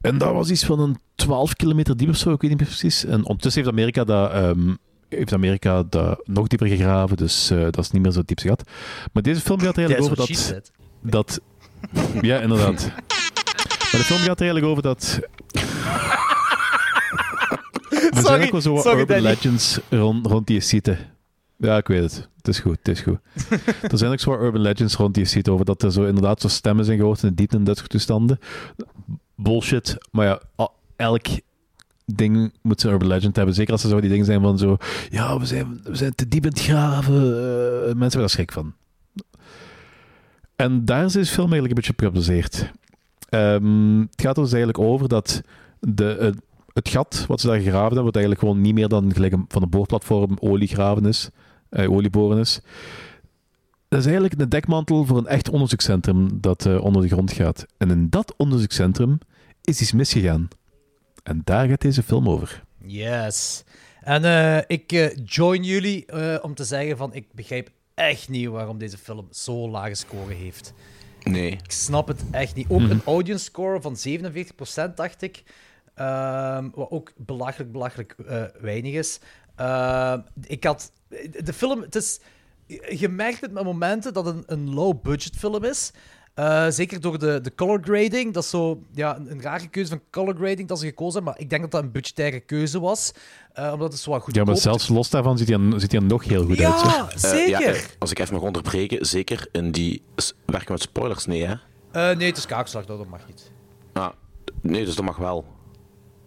En dat was iets van een 12 kilometer diep of zo, ik weet niet meer precies. En ondertussen heeft Amerika dat, ehm, heeft Amerika dat nog dieper gegraven, dus eh, dat is niet meer zo diep gat. Maar deze film gaat er eigenlijk over dat... dat ja, inderdaad. Maar de film gaat er eigenlijk over dat... Er zijn ook wel zo wat urban legends rond, rond die site. Ja, ik weet het. Het is goed, het is goed. er zijn ook wat urban legends rond die site over dat er zo inderdaad zo stemmen zijn gehoord in de diepte en dat soort toestanden. Bullshit. Maar ja, elk ding moet zijn urban legend hebben. Zeker als er zo die dingen zijn van zo... Ja, we zijn, we zijn te diep in het graven. Eh, mensen hebben daar schrik van. En daar is deze film eigenlijk een beetje op gebaseerd. Ehm, het gaat er dus eigenlijk over dat de, het, het gat wat ze daar gegraven hebben, wat eigenlijk gewoon niet meer dan gelijk van een boorplatform olie graven is, eh, olieboren is. Dat is eigenlijk een dekmantel voor een echt onderzoekscentrum dat eh, onder de grond gaat. En in dat onderzoekscentrum is iets misgegaan. En daar gaat deze film over. Yes. En eh, ik eh, join jullie eh, om te zeggen van ik begrijp echt niet waarom deze film zo lage score heeft. Nee. Ik snap het echt niet. Ook een audience score van 47% dacht ik. Ehm, wat ook belachelijk, belachelijk eh, weinig is. Ehm, ik had... De film, het is... Je merkt het met momenten dat het een, een low-budget film is. Eh, zeker door de, de color grading. Dat is zo ja, een, een rare keuze van color grading dat ze gekozen hebben. Maar ik denk dat dat een budgettaire keuze was. eh, omdat het zo wat goed Ja, maar zelfs los daarvan ziet hij er, ziet hij er nog heel goed uit. Eh, zeker. ja, eh, als ik even mag onderbreken, zeker in die... Werken met spoilers? Nee, hè? Eh, nee, het is kaakslag, dat mag niet. Ah, nee, dus dat mag wel.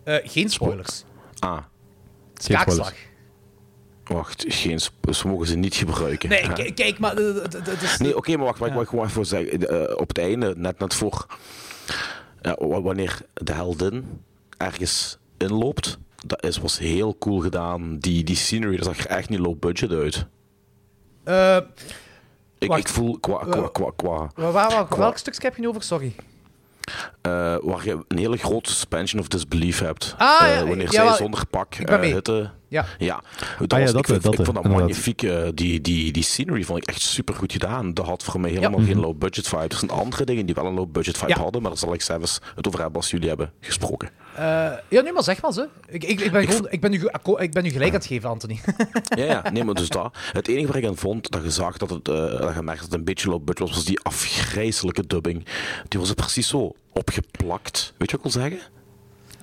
Eh, geen spoilers. Ah, kaakslag. Wacht. Geen ze mogen ze niet gebruiken. Nee, kijk, maar... eh, d- d- d- dus- Nee, oké, maar wacht, Ja. wat ik gewoon even wil zeggen. eh, op het einde, net, net voor... Wa- wanneer de heldin ergens inloopt, dat is, was heel cool gedaan. Die, die scenery, dat zag er echt niet low budget uit. Eh, Ik, Wacht. ik voel qua... qua, Eh. qua, qua waar, waar, waar- Qua- welk stukje heb je nu over? Sorry. eh, waar je een hele grote suspension of disbelief hebt. Ah, Eh, ja, wanneer ja, zij zonder pak eh, hitte... Ja. Ja, dat Ah ja, was, dat, ik, vind, dat, ik vond dat inderdaad. magnifiek. eh, die, die, die scenery vond ik echt super goed gedaan. Dat had voor mij helemaal Mhm. geen low budget vibe. Er zijn andere dingen die wel een low budget vibe Ja. hadden, maar daar zal ik zelfs het over hebben als jullie hebben gesproken. Eh, ja, nu maar zeg maar ze. Ik, ik, ik, ben, gewoon, ik, ben, nu, ge- ik ben nu gelijk aan het geven, Anthony. Ja, ja, nee, maar dus dat. Het enige waar ik aan vond, dat je zag dat het, eh, dat je merkte dat het een beetje low budget was, was die afgrijzelijke dubbing. Die was er precies zo opgeplakt. Weet je wat ik wil zeggen?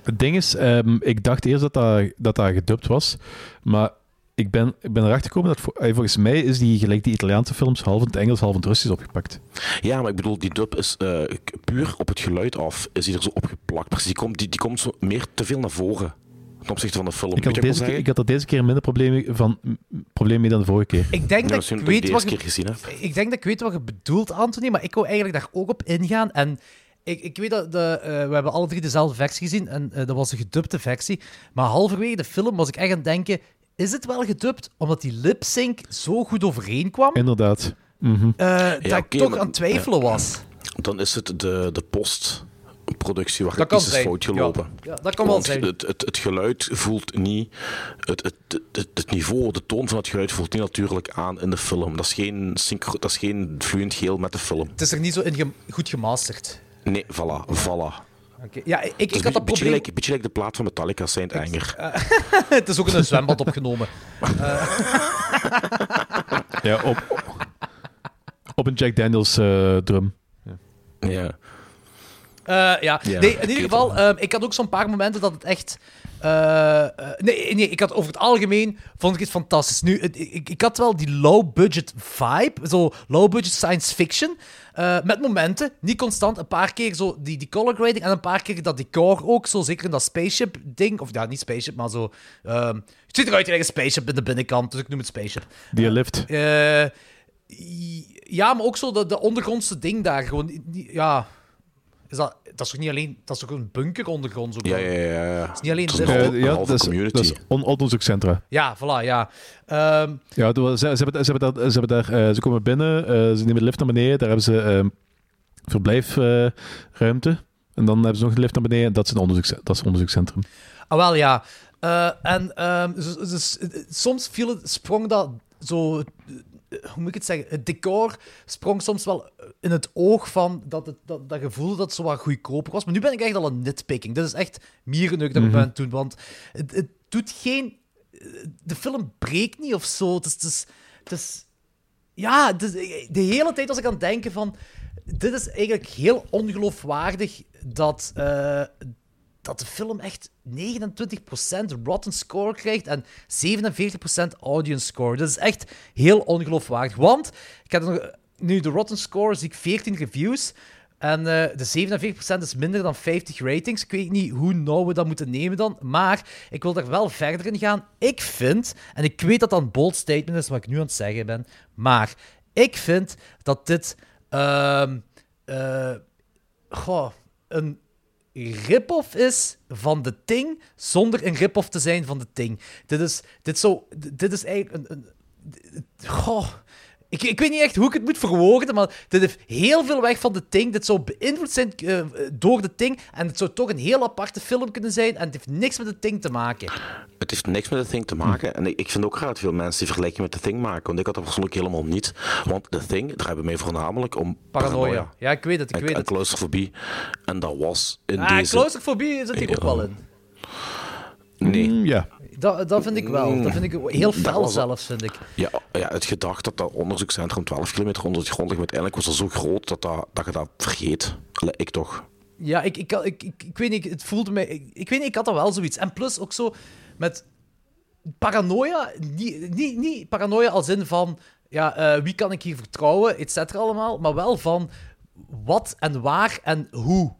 Het ding is, ehm, ik dacht eerst dat dat, dat, dat gedubt was, maar ik ben, ik ben erachter gekomen dat voor- eh, volgens mij is die gelijk die Italiaanse films half in het Engels, half in het Russisch opgepakt. Ja, maar ik bedoel, die dub is eh, puur op het geluid af, is die er zo opgeplakt. Precies, die komt, die, die komt zo meer te veel naar voren. ten opzichte van de film. Ik had, deze, ik wil keer- ik had er deze keer minder problemen, van, m- problemen mee dan de vorige keer. Ik denk? Ja, dat ik, weet deze wat je, gezien heb. ik denk dat ik weet wat je bedoelt, Anthony, maar ik wou eigenlijk daar ook op ingaan. En ik, ik weet dat de, eh, we hebben alle drie dezelfde versie gezien en eh, dat was een gedubte versie. Maar halverwege de film was ik echt aan het denken, is het wel gedubt omdat die lip-sync zo goed overeenkwam, Inderdaad. Mhm. eh, dat ik toch maar- aan het twijfelen was. Dan is het de, de postproductie waar Dat het iets is fout gelopen. Ja, ja, dat kan wel Want zijn. Het, het, het geluid voelt niet... Het, het, het, het niveau, de toon van het geluid voelt niet natuurlijk aan in de film. Dat is geen, synchro, dat is geen vloeiend geheel met de film. Het is er niet zo in ge- goed gemasterd. Nee, voilà, voilà. Oké. Ja, ik, ik, had dat beetje, probleem... beetje gelijk de plaat van Metallica, Saint Anger. het is ook in een zwembad opgenomen. Ja, op, op een Jack Daniels eh, drum. Ja. Eh, ja. Ja, nee, in ieder geval, ehm, ik had ook zo'n paar momenten dat het echt... eh, eh, nee, nee, ik had over het algemeen vond ik het fantastisch. Nu, ik, ik had wel die low-budget vibe, zo low-budget science fiction, eh, met momenten, niet constant, een paar keer zo die, die color grading en een paar keer dat decor ook, zo zeker in dat spaceship-ding, of ja, niet spaceship, maar zo... ehm, het ziet eruit als een spaceship in de binnenkant, dus ik noem het spaceship. Die lift. Ja, maar ook zo de, de ondergrondse ding daar. Gewoon, ja. Is dat, dat is toch niet alleen... Dat is toch een bunker ondergronds ook? Ja, ja, ja. ja. Het is niet alleen Het is een halve, ja, dat is, community. dat is on onderzoekscentra. Ja, voilà, ja. Ehm, Ja, ze, ze, hebben, ze, hebben daar, ze, hebben daar, eh, ze komen binnen, eh, ze nemen de lift naar beneden, daar hebben ze ehm verblijfruimte. en dan hebben ze nog een lift naar beneden, en dat is een onderzoeks, dat is een onderzoekscentrum. ah, wel, ja. Eh, en ehm, dus- dus, soms viel het, sprong dat zo... eh, Hoe moet ik het zeggen? Het decor sprong soms wel in het oog van dat, het, dat, dat gevoel dat het zo wat goedkoper was. Maar nu ben ik echt al een nitpicking. Dit is echt mierenneuk dat ik ben aan het doen. Want het, het doet geen... De film breekt niet of zo. Het is... Het is, het is ja, het is- de hele tijd was ik aan het denken van... Dit is eigenlijk heel ongeloofwaardig dat, eh, dat de film echt 29% rotten score krijgt en 47% audience score. Dat is echt heel ongeloofwaardig. Want, ik heb nog, nu de rotten score zie ik 14 reviews... En eh, de 47% is minder dan 50 ratings. Ik weet niet hoe nauw we dat moeten nemen dan. Maar ik wil daar wel verder in gaan. Ik vind, en ik weet dat dat een bold statement is wat ik nu aan het zeggen ben. Maar ik vind dat dit ehm, eh, goh, een rip-off is van de Ting zonder een rip-off te zijn van de Ting. Dit is, dit zo, dit is eigenlijk een. een goh, ik, ik weet niet echt hoe ik het moet verwoorden, maar dit heeft heel veel weg van de Ting. Dit zou beïnvloed zijn eh, door de Ting. En het zou toch een heel aparte film kunnen zijn. En het heeft niks met de Ting te maken. Het heeft niks met The Thing te maken. En ik, ik vind ook raar dat veel mensen die vergelijking met The Thing maken. Want ik had dat persoonlijk helemaal niet. Want The Thing draait mij voornamelijk om Paranoia. Ja, ik weet het, ik en, weet en het. claustrofobie. En dat was in Ah, deze... claustrofobie zit hier ook wel in. Nee. Mm, ja. Dat, dat vind ik wel. Dat vind ik heel fel was- zelfs, vind ik. Ja, ja, het gedacht dat dat onderzoekscentrum 12 kilometer onder de grond ligt, maar uiteindelijk was dat zo groot dat, dat, dat je dat vergeet. Allee, ik toch. Ja, ik, ik, ik, ik, ik weet niet, het voelde mij... Ik, ik weet niet, ik had dat wel zoiets. En plus ook zo met paranoia, niet, niet, niet paranoia als in van, ja, eh, wie kan ik hier vertrouwen, et cetera allemaal, maar wel van wat en waar en hoe.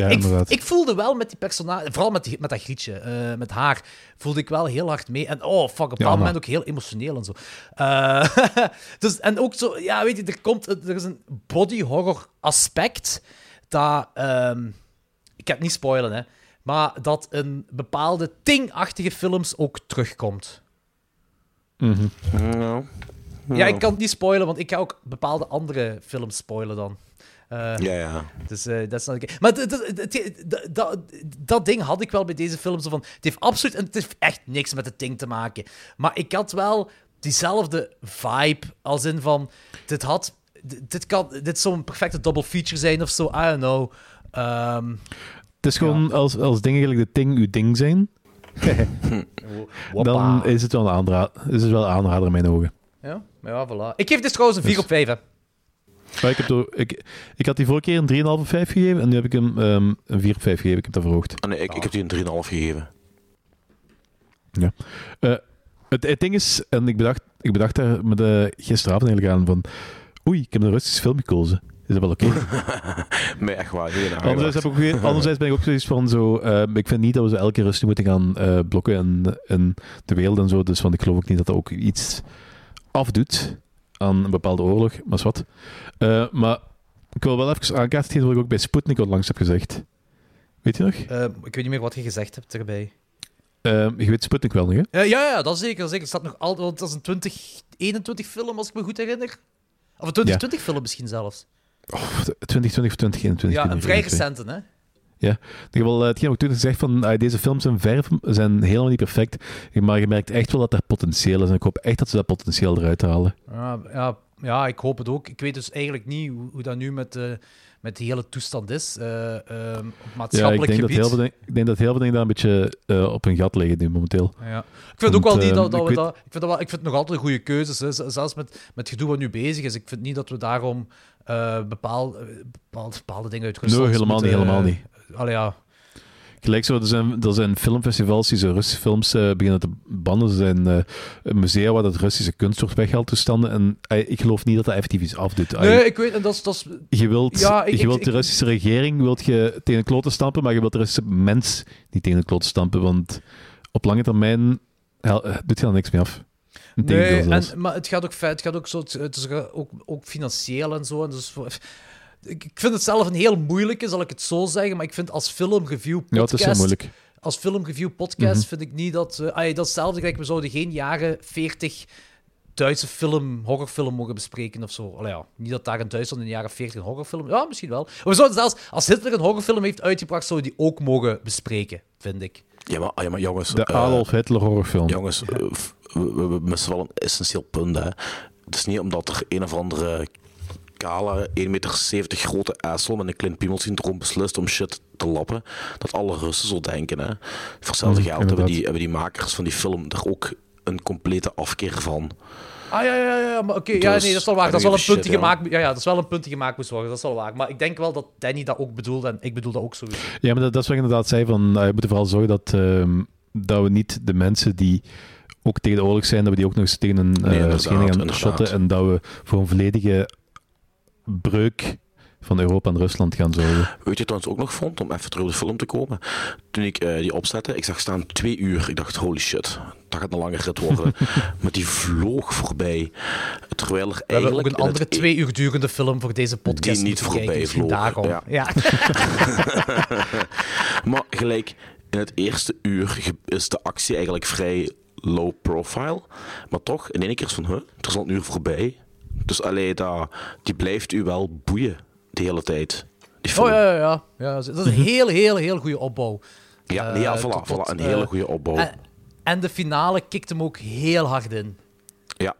Ja, ik, inderdaad. ik voelde wel met die personage, vooral met, die, met dat grietje, eh, met haar, voelde ik wel heel hard mee. En oh, fuck, op dat Ja, moment ook heel emotioneel en zo. Eh, dus, en ook zo, ja, weet je, er, komt, er is een body horror aspect dat, ehm, ik heb het niet spoilen, hè, maar dat een bepaalde Ting-achtige films ook terugkomt. Mhm. Ja. Ja, ik kan het niet spoilen, want ik ga ook bepaalde andere films spoilen dan. Eh, Ja, ja. dus eh, dat is. Maar dat- ding had ik wel bij deze film. Zo van, het heeft absoluut... En het heeft echt niks met het ding te maken. Maar ik had wel diezelfde vibe. Als in van... Dit had... Dit, kan... Dit zou een perfecte double feature zijn of zo. I don't know. Ehm, Het is gewoon als, als dingen eigenlijk de ting uw ding zijn, dan is het wel een aanrader, is het wel een aanrader in mijn ogen. Ja, maar ja, voilà. Ik geef dit trouwens een 4 Dus- op 5, hè. Maar ik, heb door, ik, ik had die vorige keer een 3,5 op 5 gegeven en nu heb ik hem ehm, een 4 op 5 gegeven. Ik heb dat verhoogd. Ah, nee, ik, ik heb die een 3,5 gegeven. Ja. Eh, het, het ding is, en ik bedacht, ik bedacht daar met, eh, gisteravond eigenlijk aan van, oei, ik heb een Russisch film gekozen. is dat wel oké. Nee, echt waar. Anderzijds, heb ik ook, weer- anderzijds ben ik ook zoiets van zo... eh, ik vind niet dat we ze elke rustig moeten gaan blokken in, in de wereld en zo. Dus van, ik geloof ook niet dat dat ook iets afdoet aan een bepaalde oorlog. Maar is wat. Eh, maar ik wil wel even aankaarten wat ik ook bij Sputnik onlangs heb gezegd. Weet je nog? Eh, ik weet niet meer wat je gezegd hebt erbij. Eh, je weet Sputnik wel nog, hè? Ja, ja, dat zeker. Dat zeker. Het staat nog altijd, want dat is een 2021 film, als ik me goed herinner. Of een 2020 film misschien zelfs. Oh, 2020 of 2021. Ja, een vrij recente, hè? Ja, ik heb wel eh, hetgeen wat ik toen gezegd van ah, deze films zijn, ver, zijn helemaal niet perfect, maar je merkt echt wel dat er potentieel is en ik hoop echt dat ze dat potentieel eruit halen. Ja, ja, ja, ik hoop het ook. Ik weet dus eigenlijk niet hoe, hoe dat nu met, eh, met die hele toestand is. eh, ehm, op Ja, ik maatschappelijk denk, dat heel ik denk dat heel veel dingen daar een beetje eh, op hun gat liggen nu momenteel. Ja. Ik vind ook wel niet dat, dat ik we weet- dat... Ik vind, dat wel, ik vind het nog altijd goede keuzes. Hè. Zelfs met, met het gedoe wat nu bezig is. Ik vind niet dat we daarom eh bepaal, eh, bepaalde, bepaalde dingen uit Nee, helemaal niet, moeten, helemaal eh, niet. Allee, ja. Gelijk zo, er zijn, er zijn filmfestivals die zo Russische films eh, beginnen te bannen. Er zijn eh, musea waar dat Russische kunst wordt weggehaald toestanden. En eh, ik geloof niet dat dat effectief iets afdoet. Nee, ik weet... En dat is, Je wilt, Ja, ik- je ik- wilt de Russische regering wilt je tegen de kloten stampen, maar je wilt de Russische mens niet tegen de kloten stampen, want op lange termijn hel- doet je daar niks mee af. Nee, en, maar het gaat ook feit, het gaat ook zo, het is ook, ook financieel en zo. En dus voor, ik ik vind het zelf een heel moeilijke, zal ik het zo zeggen, maar ik vind als filmreview ja, het is heel podcast, moeilijk. als filmreview podcast Mhm. vind ik niet dat, eh ah, ja, dat is hetzelfde gelijk, we zouden geen jaren 40 Duitse film, horrorfilm mogen bespreken of zo. Allee, ja, niet dat daar in Duitsland in de jaren 40 een horrorfilm... Ja, misschien wel. We zouden zelfs, als Hitler een horrorfilm heeft uitgebracht, zouden we die ook mogen bespreken, vind ik. Ja, maar, ah, ja, maar jongens... De eh, Adolf Hitler horrorfilm. Jongens, eh, we, we missen wel een essentieel punt. Hè. Het is niet omdat er een of andere kale, 1,70 meter grote assel met een klein piemelsyndroom beslist om shit te lappen, dat alle Russen zo denken. Hè. Voor hetzelfde Mm, geld hebben die, hebben die makers van die film er ook een complete afkeer van. Ah ja, ja, ja, maar oké, ja, Dus, nee, dat is wel waar. Dat is wel een don't give a punt die shit, gemaakt, ja, ja, dat is wel een punt die gemaakt moest worden. Dat is wel waar. Maar ik denk wel dat Danny dat ook bedoelde en ik bedoel dat ook sowieso. Ja, maar dat, dat is wat ik inderdaad zei, van, uh, we moeten vooral zorgen dat, ehm, dat we niet de mensen die ook tegen de oorlog zijn, dat we die ook nog eens tegen een Nee, uh, scheiding gaan shotten en dat we voor een volledige breuk van Europa en Rusland gaan zorgen. Weet je wat ik trouwens ook nog vond, om even terug op de film te komen? Toen ik eh, die opzette, ik zag staan twee uur. Ik dacht, holy shit, dat gaat een lange rit worden. maar die vloog voorbij. Terwijl er We hebben ook eigenlijk... een andere e- twee uur durende film voor deze podcast Die niet voorbij vloog, daarom. ja. Ja. Maar gelijk, in het eerste uur is de actie eigenlijk vrij low profile. Maar toch, in één keer is van, huh, er is al een uur voorbij. Dus alleen dat, die blijft u wel boeien de hele tijd. Die film. Oh ja, ja, ja. ja. Dat is een heel, heel, heel goede opbouw. Ja, Eh, nee, ja, voilà, tot- tot, voilà, een eh, hele goede opbouw. En, en de finale kikt hem ook heel hard in. ja.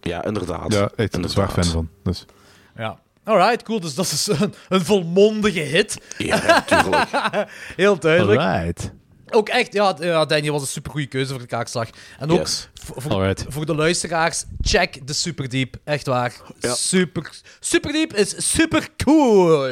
ja, inderdaad. Ja, een Inderdaad. zwaar fan van. Dus. Ja. Alright, cool. Dus dat is een, een volmondige hit. Ja, tuurlijk. Heel duidelijk. Alright. Ook echt, ja, ja Daniel was een supergoeie keuze voor de kaakslag. En ook Yes. voor, voor, Alright. voor de luisteraars, check de Superdiep. Echt waar. Ja. Super, Superdiep is super cool.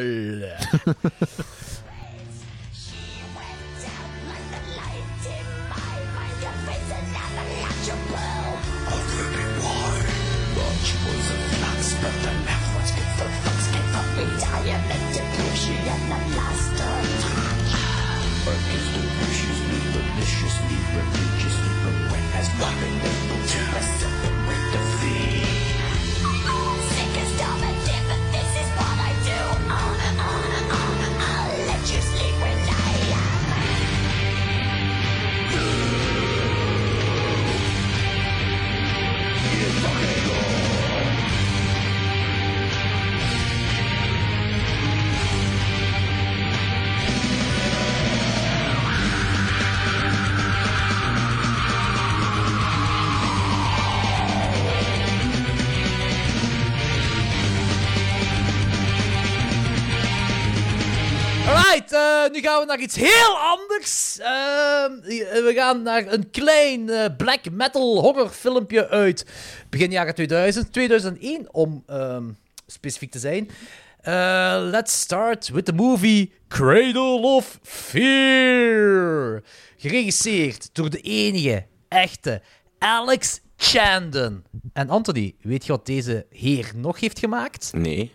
nu gaan we naar iets heel anders. Ehm, we gaan naar een klein eh, black metal horrorfilmpje uit begin jaren 2000. 2001 om ehm, specifiek te zijn. Eh, let's start with the movie Cradle of Fear. Geregisseerd door de enige, echte Alex Chandon. En Anthony, weet je wat deze heer nog heeft gemaakt? Nee.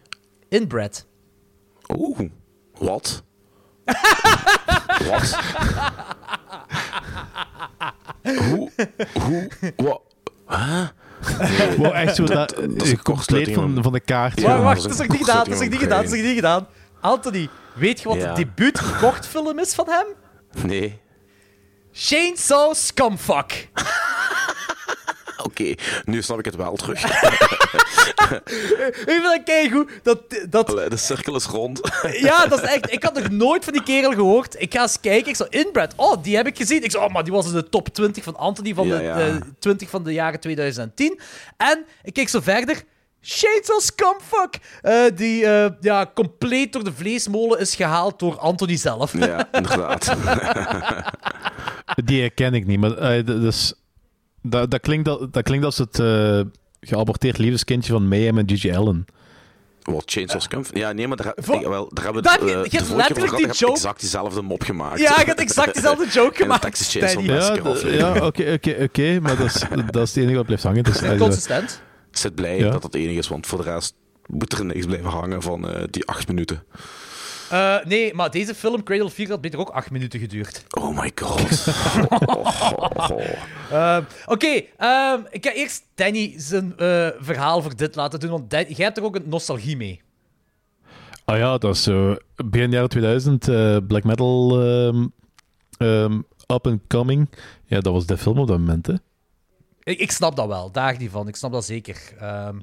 Inbred. Oeh, wat? Wat? hoe? Hoe? Wat? Huh? Nee, Wow, echt zo dat, dat is een compleet van, van de kaart. Ja, Wacht, dat is nog niet gedaan, dat is nog niet gedaan, dat is niet gedaan. Anthony, weet je wat Ja. de debuut kortfilm is van hem? nee. Chainsaw Scumfuck. Oké, nu snap ik het wel terug. Ik vind dat keigoed. Dat, dat, Allee, de cirkel is rond. ja, dat is echt... Ik had nog nooit van die kerel gehoord. Ik ga eens kijken. Ik zo, Inbred. Oh, die heb ik gezien. Ik zo, oh, maar die was in de top 20 van Anthony van Ja, de ja. eh, 20 van de jaren 2010. En ik keek zo verder. Chainsaw Scumfuck. Eh, die eh, ja, compleet door de vleesmolen is gehaald door Anthony zelf. ja, inderdaad. Die herken ik niet, maar eh, dat, is- dat, dat, klinkt, dat, dat klinkt als het eh, geaborteerd liefdeskindje van Mayhem en Gigi Allen. Wat, Chainsaw Scump? Ja, nee, maar daar, ik- wel, daar hebben we het, je eh, hebt de vorige keer letterlijk over die joke- exact diezelfde mop gemaakt. Ja, ik had exact dezelfde joke gemaakt. Texas Chainsaw. Ja, Massacre oké, oké, oké, maar dat is, dat is het enige wat blijft hangen. Dus, Consistent. Ik zit blij Ja. dat het enige is, want voor de rest moet er niks blijven hangen van eh, die acht minuten. Eh, nee, maar deze film, Cradle of Fear, had beter ook acht minuten geduurd. Oh my god. Ehm, Oké, ehm, ik ga eerst Danny zijn eh, verhaal voor dit laten doen, want Dan- jij hebt er ook een nostalgie mee. Ah ja, dat is zo begin jaren 2000, eh, black metal ehm, ehm, up and coming. Ja, dat was de film op dat moment, hè. Ik, ik snap dat wel, daar niet van. Ik snap dat zeker. Ehm,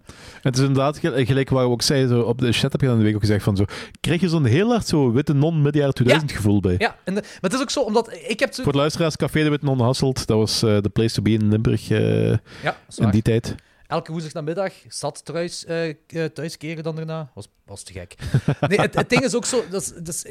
Het is inderdaad gel- gelijk waar we ook zeiden, zo, op de chat heb je dan de week ook gezegd van zo, krijg je zo'n heel hard zo witte non midden jaren 2000 gevoel bij. ja, en de- maar het is ook zo, omdat ik heb zo... Voor de luisteraars, Café de Witte Non Hasselt, dat was eh, de place to be in Limburg eh, Ja, in die tijd. Elke woensdagnamiddag zat thuis, eh, eh, thuiskeren dan daarna. Was, was te gek. Nee, het, het ding is ook zo... Dat dat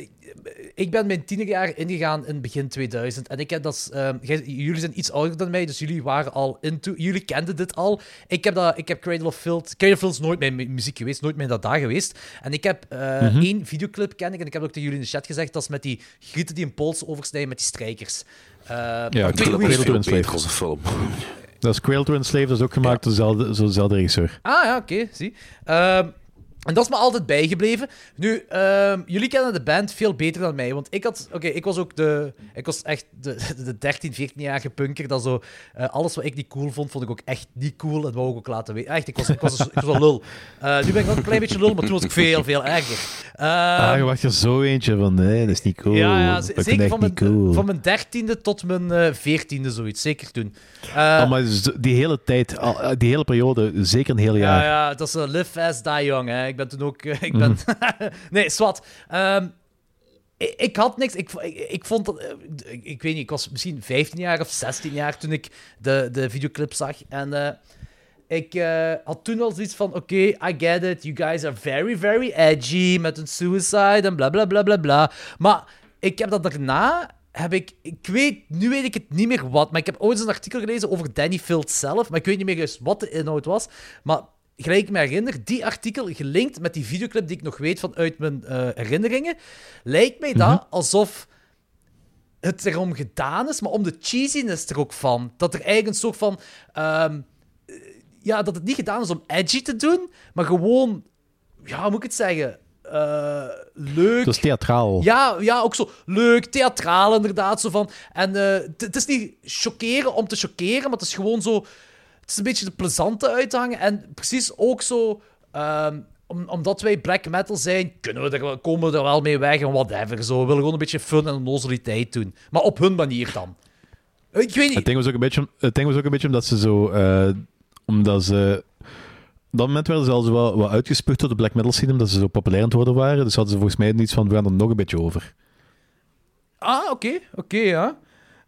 ik, ben mijn tienerjaar ingegaan in begin 2000. En ik heb dat... ehm, jij- jullie zijn iets ouder dan mij, dus jullie waren al into... Jullie kenden dit al. Ik heb, dat, ik heb Cradle of Filth... Cradle of Filth is nooit mijn mu- muziek geweest, nooit mijn dada geweest. En ik heb eh, één videoclip ken ik, en ik heb ook tegen jullie in de chat gezegd, dat is met die grieten die een pols oversnijden met die strijkers. Eh, Ja, Cradle of als een film. Dat is Quail to Enslave, dat is ook gemaakt door dezelfde, zo dezelfde regisseur. Ah ja, oké, zie. Ehm, en dat is me altijd bijgebleven. Nu, ehm, jullie kennen de band veel beter dan mij. Want ik had... Oké, ik was ook de... Ik was echt de, de 13, 14-jarige punker. Dat zo... eh, alles wat ik niet cool vond, vond ik ook echt niet cool. En wou ik ook laten weten. Echt, ik was, ik was, ik was een lul. Eh, nu ben ik nog een klein beetje lul, maar toen was ik veel, veel erger. Ehm, ah, je wacht er zo eentje van, nee, dat is niet cool. ja, zeker van mijn, cool. van mijn dertiende tot mijn eh, veertiende, zoiets. Zeker toen. Eh, Ah, maar die hele tijd, eh, die hele periode, zeker een heel jaar. Ja, ja, dat is eh, live fast, die young. Hè. Ik ben toen ook... eh, ik ben... nee, zwart. Ehm, ik, ik had niks. Ik, ik, ik vond dat... eh, ik, ik weet niet, ik was misschien 15 jaar of 16 jaar toen ik de, de videoclip zag. En eh, ik had toen al zoiets van... Oké, I get it. You guys are very, very edgy met een suicide en bla, bla, bla, bla, bla. Maar ik heb dat daarna... Heb ik, ik weet, nu weet ik het niet meer wat, maar ik heb ooit eens een artikel gelezen over Danny Field zelf, maar ik weet niet meer juist wat de inhoud was. Maar gelijk ik me herinner, die artikel gelinkt met die videoclip die ik nog weet vanuit mijn eh, herinneringen, lijkt mij dat alsof het erom gedaan is, maar om de cheesiness er ook van. Dat er eigenlijk een soort van... ehm, eh, ja, dat het niet gedaan is om edgy te doen, maar gewoon... Ja, hoe moet ik het zeggen? Eh, leuk. Is theatraal. Ja, ja, ook zo leuk, theatraal inderdaad. Zo van. En het- het is niet chockeren om te chockeren, maar het is gewoon zo... Het is een beetje de plezante uithangen. En precies ook zo... ehm, om, omdat wij black metal zijn, kunnen we er, komen we er wel mee weg en whatever. Zo. We willen gewoon een beetje fun en onnozeliteit doen. Maar op hun manier dan. Ik weet Het niet. ding was ook een beetje, het ding was ook een beetje omdat ze zo, eh, omdat ze, op dat moment werden ze al zo wel, wat uitgespuugd door de black metal scene, omdat ze zo populair aan het worden waren. Dus hadden ze volgens mij iets van, we gaan er nog een beetje over. Ah, oké. Oké, ja.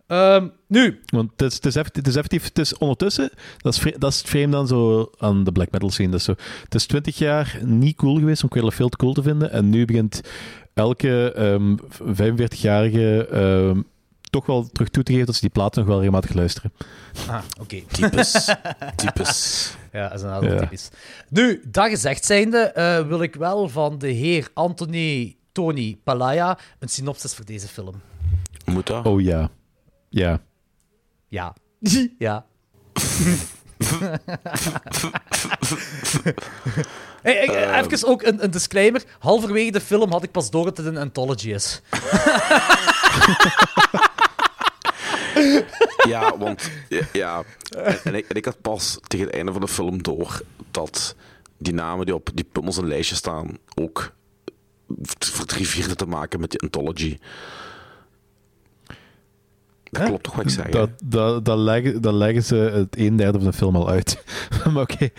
Ehm, nu, Want het is, het is, effectief, het is effectief, het is ondertussen, dat is, dat is het vreemd dan zo aan de black metal scene. Dat is zo, het is 20 jaar niet cool geweest om Cradle of Filth cool te vinden. En nu begint elke ehm, 45-jarige ehm, toch wel terug toe te geven dat ze die platen nog wel regelmatig luisteren. ah, oké. Types. Types. Ja, dat is een aantal Ja. typisch. Nu, dat gezegd zijnde, eh, wil ik wel van de heer Anthony Tony Palaya een synopsis voor deze film. Moet dat? Oh ja. Ja. Ja. ja. Hey, hey, Ehm. even ook een, een disclaimer. Halverwege de film had ik pas door dat het een anthology is. Ja, want ja, ja. En, en ik, en ik had pas tegen het einde van de film door dat die namen die op die pummels en lijstje staan ook voor drie vierde te maken met die anthology. Dat klopt toch wat ik hè? Dat, dat, dat, leggen, dat leggen ze het een derde van de film al uit. maar oké.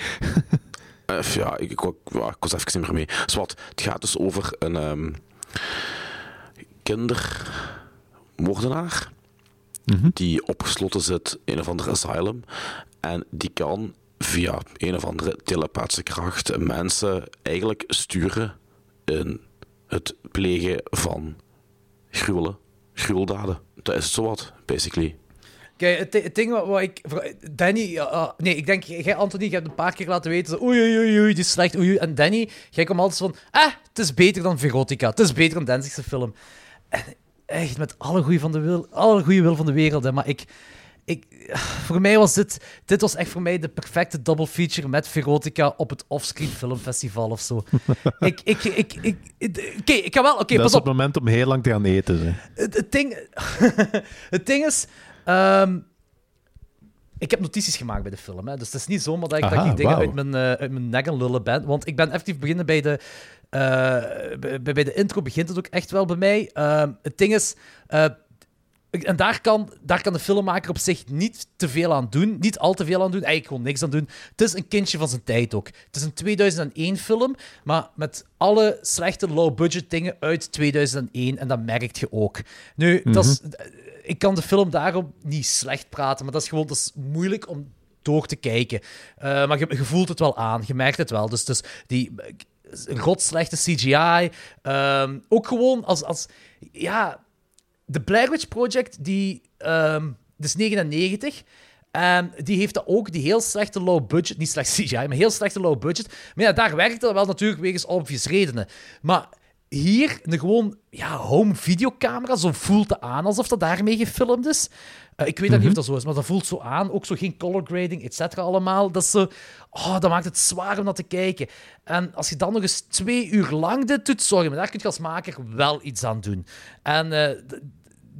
Eh, ja, ik, ik, ja, ik was even niet meer mee. Zwat, het gaat dus over een ehm kindermoordenaar die opgesloten zit in een of ander asylum. En die kan via een of andere telepathische kracht mensen eigenlijk sturen in het plegen van gruwelen, gruweldaden. Dat is het zowat, basically. Kijk, het, ding wat, ik... Danny... ah, nee, ik denk, jij Anthony, je hebt een paar keer laten weten... Zo, oei, oei, oei, die is slecht, oei, oei. En Danny, jij komt altijd van... Ah, het is beter dan Verotica. Het is beter dan Denzigste film. En echt, met alle goede wil, alle wil van de wereld, hè, maar ik... Ik, voor mij was dit... Dit was echt voor mij de perfecte double feature met Verotica op het Offscreen Filmfestival of zo. ik, ik, ik, ik, Oké, ik ga wel... Oké, dat pas is op. het moment om heel lang te gaan eten. Hè. Het, het ding, het ding is. ehm, ik heb notities gemaakt bij de film. Hè. Dus het is niet zomaar dat ik, dat ik dingen uit mijn, eh, uit mijn nek aan lullen ben. Want ik ben effectief beginnen bij de. eh, bij, bij de intro begint het ook echt wel bij mij. Ehm, het ding is. En daar kan, daar kan de filmmaker op zich niet te veel aan doen. Niet al te veel aan doen. Eigenlijk gewoon niks aan doen. Het is een kindje van zijn tijd ook. Het is een 2001 film, maar met alle slechte low-budget dingen uit 2001. En dat merk je ook. Nu, dat is, ik kan de film daarom niet slecht praten, maar dat is gewoon dat is moeilijk om door te kijken. Eh, maar je, je voelt het wel aan, je merkt het wel. Dus, dus die rotslechte CGI. ehm, ook gewoon als, als... Ja, de Blair Witch Project, die... ehm dat is 99... En die heeft ook, die heel slechte low budget, niet slecht CGI, maar heel slechte low budget. Maar ja, daar werkt dat wel natuurlijk wegens obvious redenen. Maar hier, een gewoon ja, home videocamera, zo voelt het aan alsof dat daarmee gefilmd is. Eh, ik weet dat niet of dat zo is, maar dat voelt zo aan. Ook zo geen color grading, et cetera, allemaal. Dat, is zo, oh, dat maakt het zwaar om naar te kijken. En als je dan nog eens twee uur lang dit doet, sorry, maar daar kun je als maker wel iets aan doen. En eh,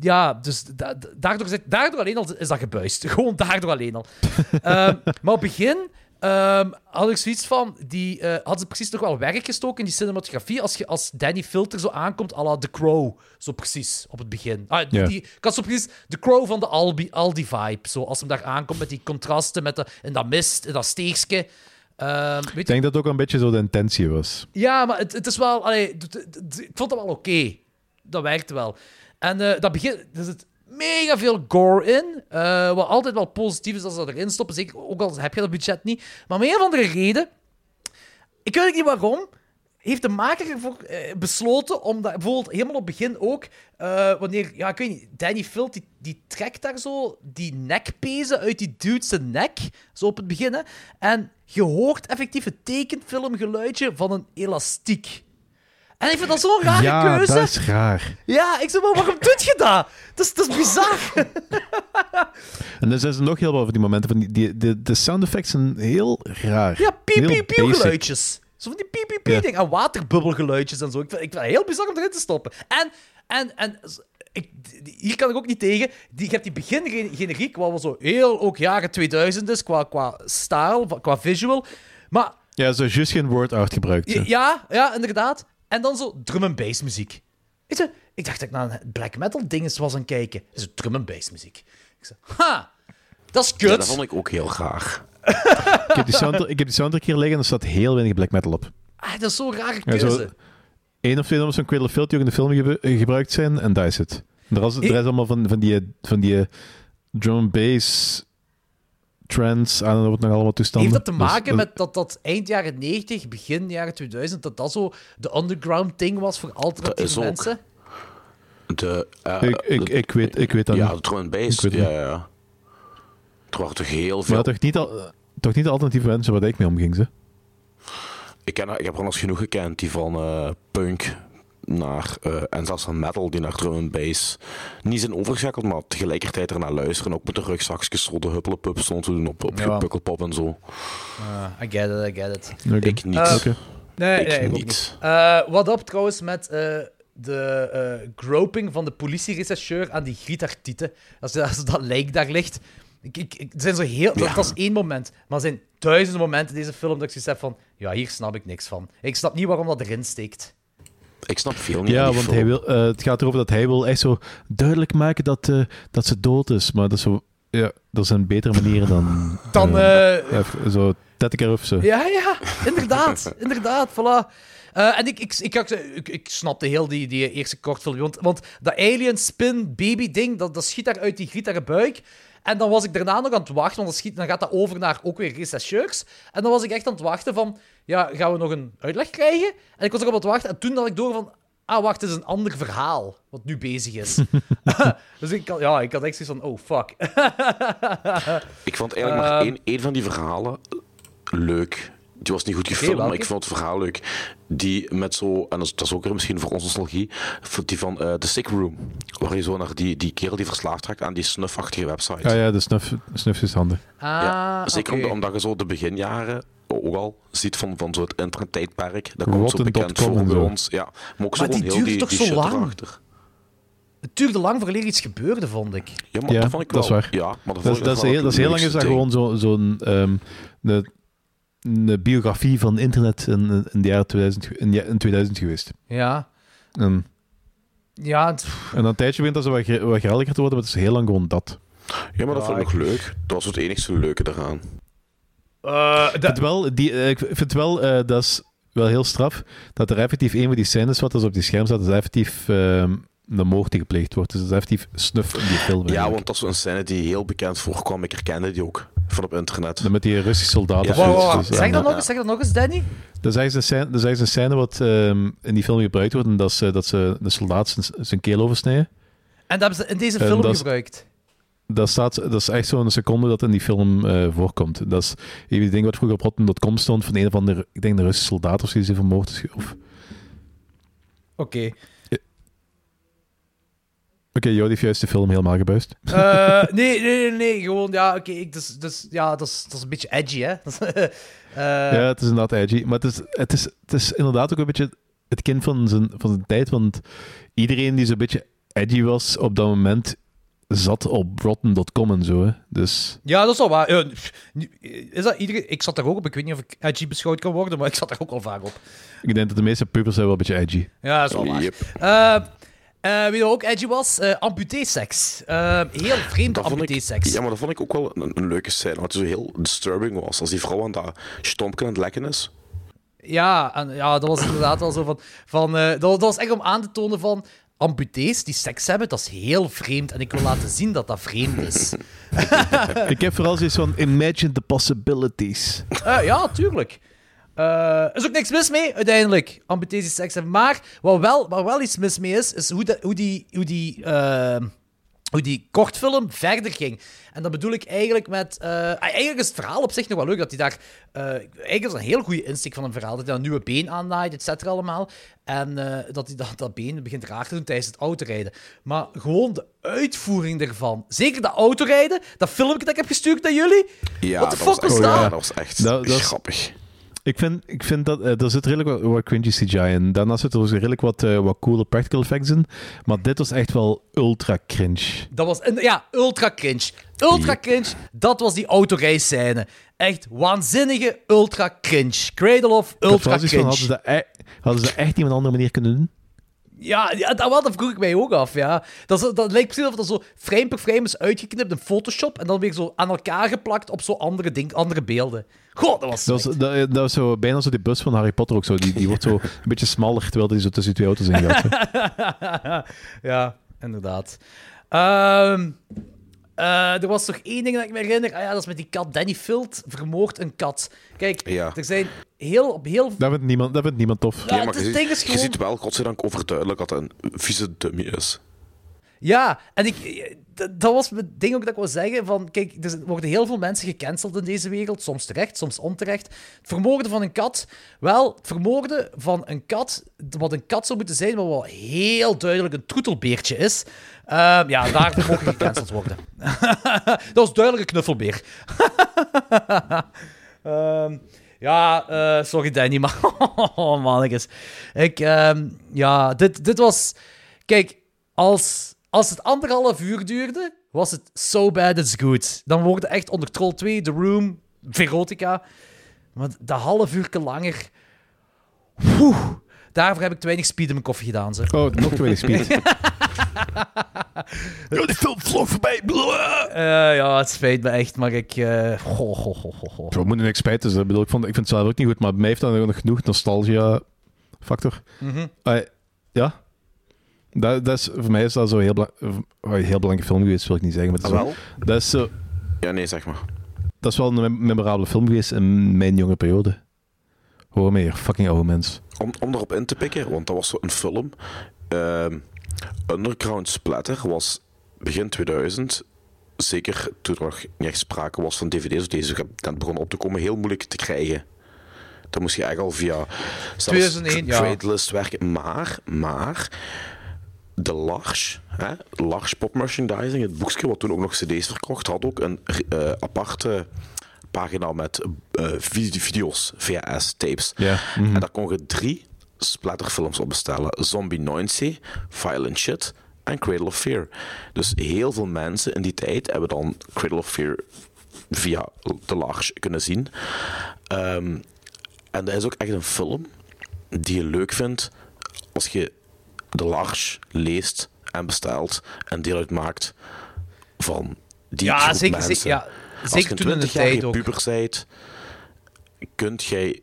ja, dus da- da- daardoor, daardoor alleen al is dat gebuist. Gewoon daardoor alleen al. Ehm, maar op het begin ehm, had ik zoiets van... Die, eh hadden ze precies toch wel werk gestoken in die cinematografie. Als, je, als Danny Filter zo aankomt, à la The Crow. Zo precies, op het begin. Ah, die, ik had zo precies The Crow van de Albi, Aldi-vibe. Zo, als hem daar aankomt met die contrasten, met de, en dat mist, en dat steegske. Ehm, weet Ik denk dat het ook een beetje zo de intentie was. ja, maar het, het is wel... Allee, ik vond dat wel oké. Dat werkte wel. En eh, dat begint... Er zit mega veel gore in. eh, wat altijd wel positief is als ze dat erin stoppen. Zeker, ook al heb je dat budget niet. Maar om een of andere reden... Ik weet niet waarom. Heeft de maker ervoor eh, besloten om dat bijvoorbeeld helemaal op het begin ook. eh, wanneer, ja, ik weet niet, Danny Filt die, trekt daar zo die nekpezen uit die dude's nek. Zo op het begin. En je hoort effectief het tekenfilmgeluidje van een elastiek. En ik vind dat zo'n rare ja, keuze. dat is raar. Ja, ik zeg maar, waarom doe je dat? Dat is, dat is bizar. En dan zijn er nog heel wat van die momenten. Van die, die, de, de sound effects zijn heel raar. Ja, piep, Heel piep, piep basic. geluidjes. Zo van die piep, piep, piep Ja. ding. En waterbubbelgeluidjes en zo. Ik vind, ik vind het heel bizar om erin te stoppen. En, en, en ik, hier kan ik ook niet tegen. Die, je hebt die begingeneriek, wat wel zo heel ook jaren 2000 is, qua, qua style, qua visual. Maar Ja, zo juist geen woord uitgebruikt. ja, ja, inderdaad. En dan zo drum and bass muziek. Weet je, ik dacht dat ik naar een black metal ding was aan het kijken. Dat is drum and bass muziek. Ik zei, ha, dat is Ja, kut. dat vond ik ook heel raar. Ik, heb die soundtrack, ik heb die soundtrack hier liggen en er staat heel weinig black metal op. ah, dat is zo'n rare Ja, keuze. zo- Eén of twee nummers van Cradle of Filth die ook in de film ge- eh, gebruikt zijn en dat is het. Er is, is allemaal van, van die, van die eh, drum and bass trends aan en wat nog allemaal toestanden. Heeft dat te maken dat- met dat dat eind jaren 90, begin jaren 2000, dat dat zo de underground ding was voor Dat alternatieve is ook. mensen? De, eh, Ik, ik, de- ik, weet, ik weet dat ja, niet. de and Ik bass. Ja, het ja, ja. Er waren toch heel veel... Maar toch niet, al, toch niet de alternatieve mensen waar ik mee omging, ze. Ik, ken, ik heb er al eens genoeg gekend, die van eh, punk naar, eh, en zelfs van metal, die naar drum and bass niet zijn overgeschakeld, maar tegelijkertijd ernaar luisteren. Ook met de rugzakjes zo de huppelepup stond te doen op, op Ja. Pukkelpop en zo. I get it, I get it. Oké. Ik niet. Oké. Nee, Ik nee, ik niet. niet. Eh, wat op trouwens met eh, de eh, groping van de politierechercheur aan die Grietar-tieten. Als, als dat lijk daar ligt. Ik, ik, ik- zijn zo heel, dat, Ja. dat is één moment. Maar er zijn duizenden momenten in deze film dat ik zoiets heb van... Ja, hier snap ik niks van. Ik snap niet waarom dat erin steekt. Ik snap veel niet. Ja, van die want hij film. wil, eh, het gaat erover dat hij wil echt zo duidelijk maken dat, eh, dat ze dood is. Maar dat is zo... Ja, dat zijn betere manieren dan... Dan... eh, ja, zo Tetteker of zo. Ja, ja, inderdaad. inderdaad, voilà. Eh, en ik, ik, ik, ik, ik, ik snapte heel die, die eerste kortfilm. Want, want dat alien spin baby ding, dat, dat schiet daar uit die Grietere buik. En dan was ik daarna nog aan het wachten, want dat schiet, dan gaat dat over naar ook weer rechercheurs. En dan was ik echt aan het wachten van, ja, gaan we nog een uitleg krijgen? En ik was erop aan het wachten en toen had ik door van, ah, wacht, het is een ander verhaal wat nu bezig is. dus ik had, ja, ik had echt zoiets van, oh, fuck. Ik vond eigenlijk maar Ehm. één, één van die verhalen leuk. Die was niet goed gefilmd, maar ik vond het verhaal leuk. Die met zo, en dat is, dat is ook weer misschien voor onze nostalgie, die van eh The Sick Room. Waar je zo naar die, die kerel die verslaafd raakt aan die snuffachtige website. Ja, ja, de snuf, snuf is handig. Ah, Ja, zeker omdat, je zo de beginjaren ook al ziet van, van zo'n internettijdperk. Dat komt zo bekend voor bij zo. ons. Ja, maar ook zo Maar die gewoon heel duurde die, toch die zo shit lang? erachter. Het duurde lang voordat er iets gebeurde, vond ik. Ja, maar Ja, dat vond ik dat is wel. waar. Ja, maar dat, is- ik dat, is wel heel, dat is heel lang is dat gewoon zo- zo'n ehm, een, een biografie van internet in, in de jaren 2000, ge- in, ja- in 2000 geweest. Ja. En, Ja, het- en dan een tijdje begint dat zo wat, wat geldiger te worden, maar het is heel lang gewoon dat. Ja, maar dat Ja, vond ik nog leuk. Dat was het enigste leuke eraan. Eh, Ik vind wel, die, eh, ik vind wel eh, dat is wel heel straf, dat er effectief een van die scènes wat er zo op die scherm staat, dat er effectief ehm de moord die gepleegd wordt. Dus dat is effectief snuf in die film. Ja, eigenlijk. want dat is een scène die heel bekend voorkwam. Ik herkende die ook van op internet. Met die Russische soldaten. Ja. of Wow, zoiets. wow, wow. Dus, Zeg dat nog eens, zeg dat nog eens, Danny. Dat is eigenlijk een scène, is een scène wat ehm, in die film gebruikt wordt. En dat, is, eh, dat ze de soldaat zijn, zijn keel oversnijden. En dat hebben ze in deze En film dat is- gebruikt. Dat, staat, dat is echt zo'n seconde dat in die film eh, voorkomt. Dat is die ding wat vroeger op Rotten.com stond van een of andere, ik denk de Russische soldaat of zoiets die vermoord is. Of... Oké, Oké. Jordi heeft juist de film helemaal gebuist. Eh, nee, nee, nee, nee, gewoon, ja, oké. ik- dus, dus, ja, dat is, dat is een beetje edgy, hè. Eh, ja, het is inderdaad edgy. Maar het is, het, is, het is inderdaad ook een beetje het kind van zijn, van zijn tijd. Want iedereen die zo'n beetje edgy was op dat moment zat op Rotten.com en zo. Hè. Dus ja, dat is wel waar. Eh, is dat iedereen... Ik zat daar ook op. Ik weet niet of ik edgy beschouwd kan worden, maar ik zat daar ook al vaak op. ik denk dat de meeste pubers zijn wel een beetje edgy. Ja, dat is wel waar. Yep. Eh, wie er ook edgy was? Amputee-seks. Eh, heel vond ik, amputee-seks. ja, maar dat vond ik ook wel een, een leuke scène. Wat zo heel disturbing was. Als die vrouw aan dat stompje aan het lekken is. Ja, en, ja, dat was inderdaad wel zo van... van eh, dat, dat was echt om aan te tonen van... Amputees die seks hebben, dat is heel vreemd. En ik wil laten zien dat dat vreemd is. ik heb vooral zoiets van imagine the possibilities. Eh, ja, tuurlijk. Eh, er is ook niks mis mee, uiteindelijk. Amputees die seks hebben. Maar wat wel, waar wel iets mis mee is, is hoe, de- hoe die... Hoe die eh, hoe die kortfilm verder ging. En dat bedoel ik eigenlijk met... eh, eigenlijk is het verhaal op zich nog wel leuk, dat hij daar... eh, eigenlijk is het een heel goede insteek van een verhaal, dat hij een nieuwe been aannaait, et cetera, allemaal. En eh, dat hij dat, dat been begint raar te doen tijdens het autorijden. Maar gewoon de uitvoering ervan. Zeker dat autorijden, dat filmpje dat ik heb gestuurd naar jullie. Ja, dat was echt, ja, dat was echt Dat- dat is- grappig. Ik vind, ik vind dat eh, er zit redelijk wat, wat cringy CGI in. Daarnaast zitten er dus redelijk wat, eh, wat coole practical effects in. Maar dit was echt wel ultra cringe. Dat was, ja, ultra cringe. Ultra cringe, dat was die autorijscène. Echt waanzinnige ultra cringe. Cradle of ultra zoiets van, cringe. hadden, ze dat, e- hadden ze dat echt niet op een andere manier kunnen doen? Ja, ja dat, dat vroeg ik mij ook af, ja. Dat, dat lijkt precies of dat zo frame per frame is uitgeknipt in Photoshop en dan weer zo aan elkaar geplakt op zo andere, ding, andere beelden. Goh, dat was Dat was, dat, dat was zo, bijna zo die bus van Harry Potter ook zo. Die, die wordt zo een beetje smaller terwijl hij zo tussen twee auto's in gaat. ja, inderdaad. Ehm, eh, er was nog één ding dat ik me herinner. Ah ja, dat is met die kat. Danny Filt vermoord een kat. Kijk, Ja. er zijn heel, op heel... Dat vindt niemand, dat vindt niemand tof. Ja, Ja, maar het je, ding is ziet- gewoon- je ziet wel, godzijdank, overduidelijk dat het een vieze dummy is. Ja, en ik, dat, was mijn ding ook dat ik wil zeggen. Van, kijk, er worden heel veel mensen gecanceld in deze wereld. Soms terecht, soms onterecht. Het vermoorden van een kat. Wel, het vermoorden van een kat, wat een kat zou moeten zijn, maar wat heel duidelijk een troetelbeertje is. Ehm, ja, daarvoor mogen gecanceld worden. dat was duidelijk een knuffelbeer. Ehm, Ja, eh, sorry Danny, maar oh, mannetjes. Ik, ehm, ja, dit, dit was... Kijk, als, als het anderhalf uur duurde, was het so bad it's good. Dan worden echt onder Troll 2, The Room, Verotica. Maar de half uur langer... Oeh, daarvoor heb ik te weinig speed in mijn koffie gedaan, zeg. Oh, nog te weinig speed. oh, die film vloog voorbij. Eh, ja, het spijt me echt, maar ik... eh goh, goh, goh, moeten niks spijten. Dus, ik, bedoel, ik, vond, ik vind het zelf ook niet goed, maar bij mij heeft dat nog genoeg nostalgia-factor. Mhm. Ah, ja. Dat, dat is, voor mij is dat zo heel, bela- heel belangrijke film geweest, wil ik niet zeggen. Maar het is Ah, zo- wel? dat, is zo, Ja, nee, zeg maar. dat is wel een mem- memorabele film geweest in mijn jonge periode. Hoor me hier, fucking oude mens. Om, om erop in te pikken, want dat was zo een film. ehm, Underground Splatter was begin 2000, zeker toen er nog niet echt sprake was van dvd's, of deze net begonnen op te komen, heel moeilijk te krijgen. Dan moest je eigenlijk al via zelfs 2001, ja. Craigslist werken. Maar, maar, de Large, hè, Large Pop Merchandising, het boekje wat toen ook nog cd's verkocht, had ook een eh, aparte pagina met eh, vid- video's, VHS-tapes. Mhm. En daar kon je drie splatterfilms op bestellen. Zombie 90, Violent Shit en Cradle of Fear. Dus heel veel mensen in die tijd hebben dan Cradle of Fear via de Large kunnen zien. Ehm, en dat is ook echt een film die je leuk vindt als je de Large leest en bestelt en deel uitmaakt van die Ja, groep zeker, mensen. zeker, ja, Als je een toen in de 20-jarige tijd ook. puber zijt, kunt jij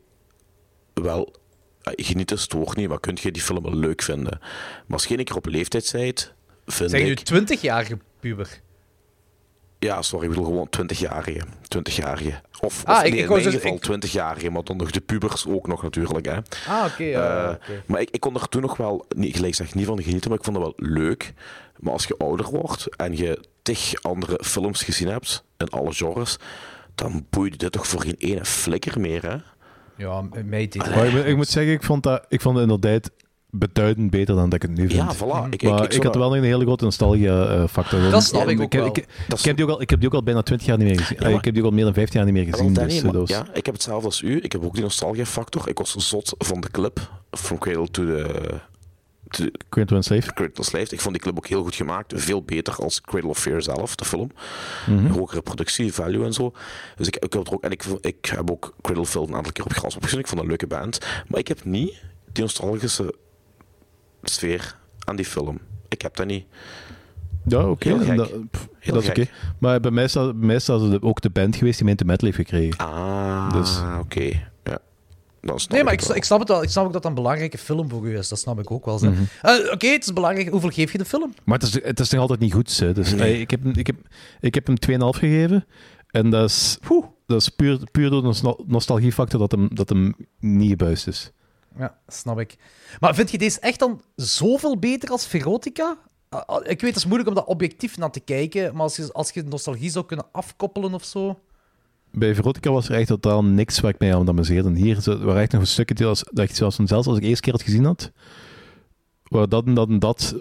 wel eh, genieten, stoort niet, maar kunt je die film wel leuk vinden. Maar als je een keer op leeftijd zijt, vind Zeg je nu ik... 20-jarige puber? Ja, sorry, ik bedoel gewoon 20-jarige. 20-jarige. Of, Ah, of ik- nee, ik in dus- geval ik- 20-jarige, maar dan nog de pubers ook nog natuurlijk. Hè. Ah, oké. Eh, oké. Maar ik, ik kon er toen nog wel, niet, gelijk zeg, niet van genieten, maar ik vond het wel leuk. Maar als je ouder wordt en je tig andere films gezien hebt, in alle genres, dan boeide dit toch voor geen ene flikker meer, hè? Ja, m- mij deed Maar ik, ik moet zeggen, ik vond, dat, ik vond het inderdaad beduidend beter dan dat ik het nu vind. Ja, voilà. Ik, ik, maar ik, ik, had wel nog een hele grote nostalgia-factor. Dat snap ik ook heb- wel. Ik, heb die ook al, ik heb die ook al bijna 20 jaar niet meer gezien. Ja, maar- ik heb die ook al meer dan 15 jaar niet meer gezien. Dus, eh, maar- was- ja, ik heb hetzelfde als u. Ik heb ook die nostalgia-factor. Ik was zot van de clip, From Cradle to the... To the Slave. Cradle to Slave. Ik vond die clip ook heel goed gemaakt. Veel beter als Cradle of Fear zelf, de film. Mhm. Hogere productie, value en zo. Dus ik, ik heb er ook... En ik, ik heb ook Cradle Field een aantal keer op gras opgezien. Ik vond een leuke band. Maar ik heb niet die nostalgische sfeer aan die film. Ik heb dat niet. Ja, oké. Dat, is oké. Maar bij mij is dat, bij mij ook de band geweest die mij de metal heeft gekregen. Ah, Dus- oké. Ja. Dan snap Nee, maar ik, ik snap het wel. Ik snap ook dat dat een belangrijke film voor u is. Dat snap ik ook wel. Mhm. Eh, Oké, het is belangrijk. Hoeveel geef je de film? Maar het is, het is nog altijd niet goed. Hè. Dus, Nee. eh, ik, heb, hem- ik, heb, ik heb hem 2,5 gegeven. En dat is, dat is puur, puur door de nostal- nostalgiefactor dat hem, dat hem niet gebuist is. Ja, snap ik. Maar vind je deze echt dan zoveel beter als Verotica? Ah, ah, Ik weet, het is moeilijk om dat objectief naar te kijken, maar als je, als je nostalgie zou kunnen afkoppelen of zo... Bij Verotica was er echt totaal niks waar ik mij aan amuseerde. En hier waren echt nog stukken die als, dat ik zelfs, als ik eerst keer had gezien had, waar dat en dat en dat...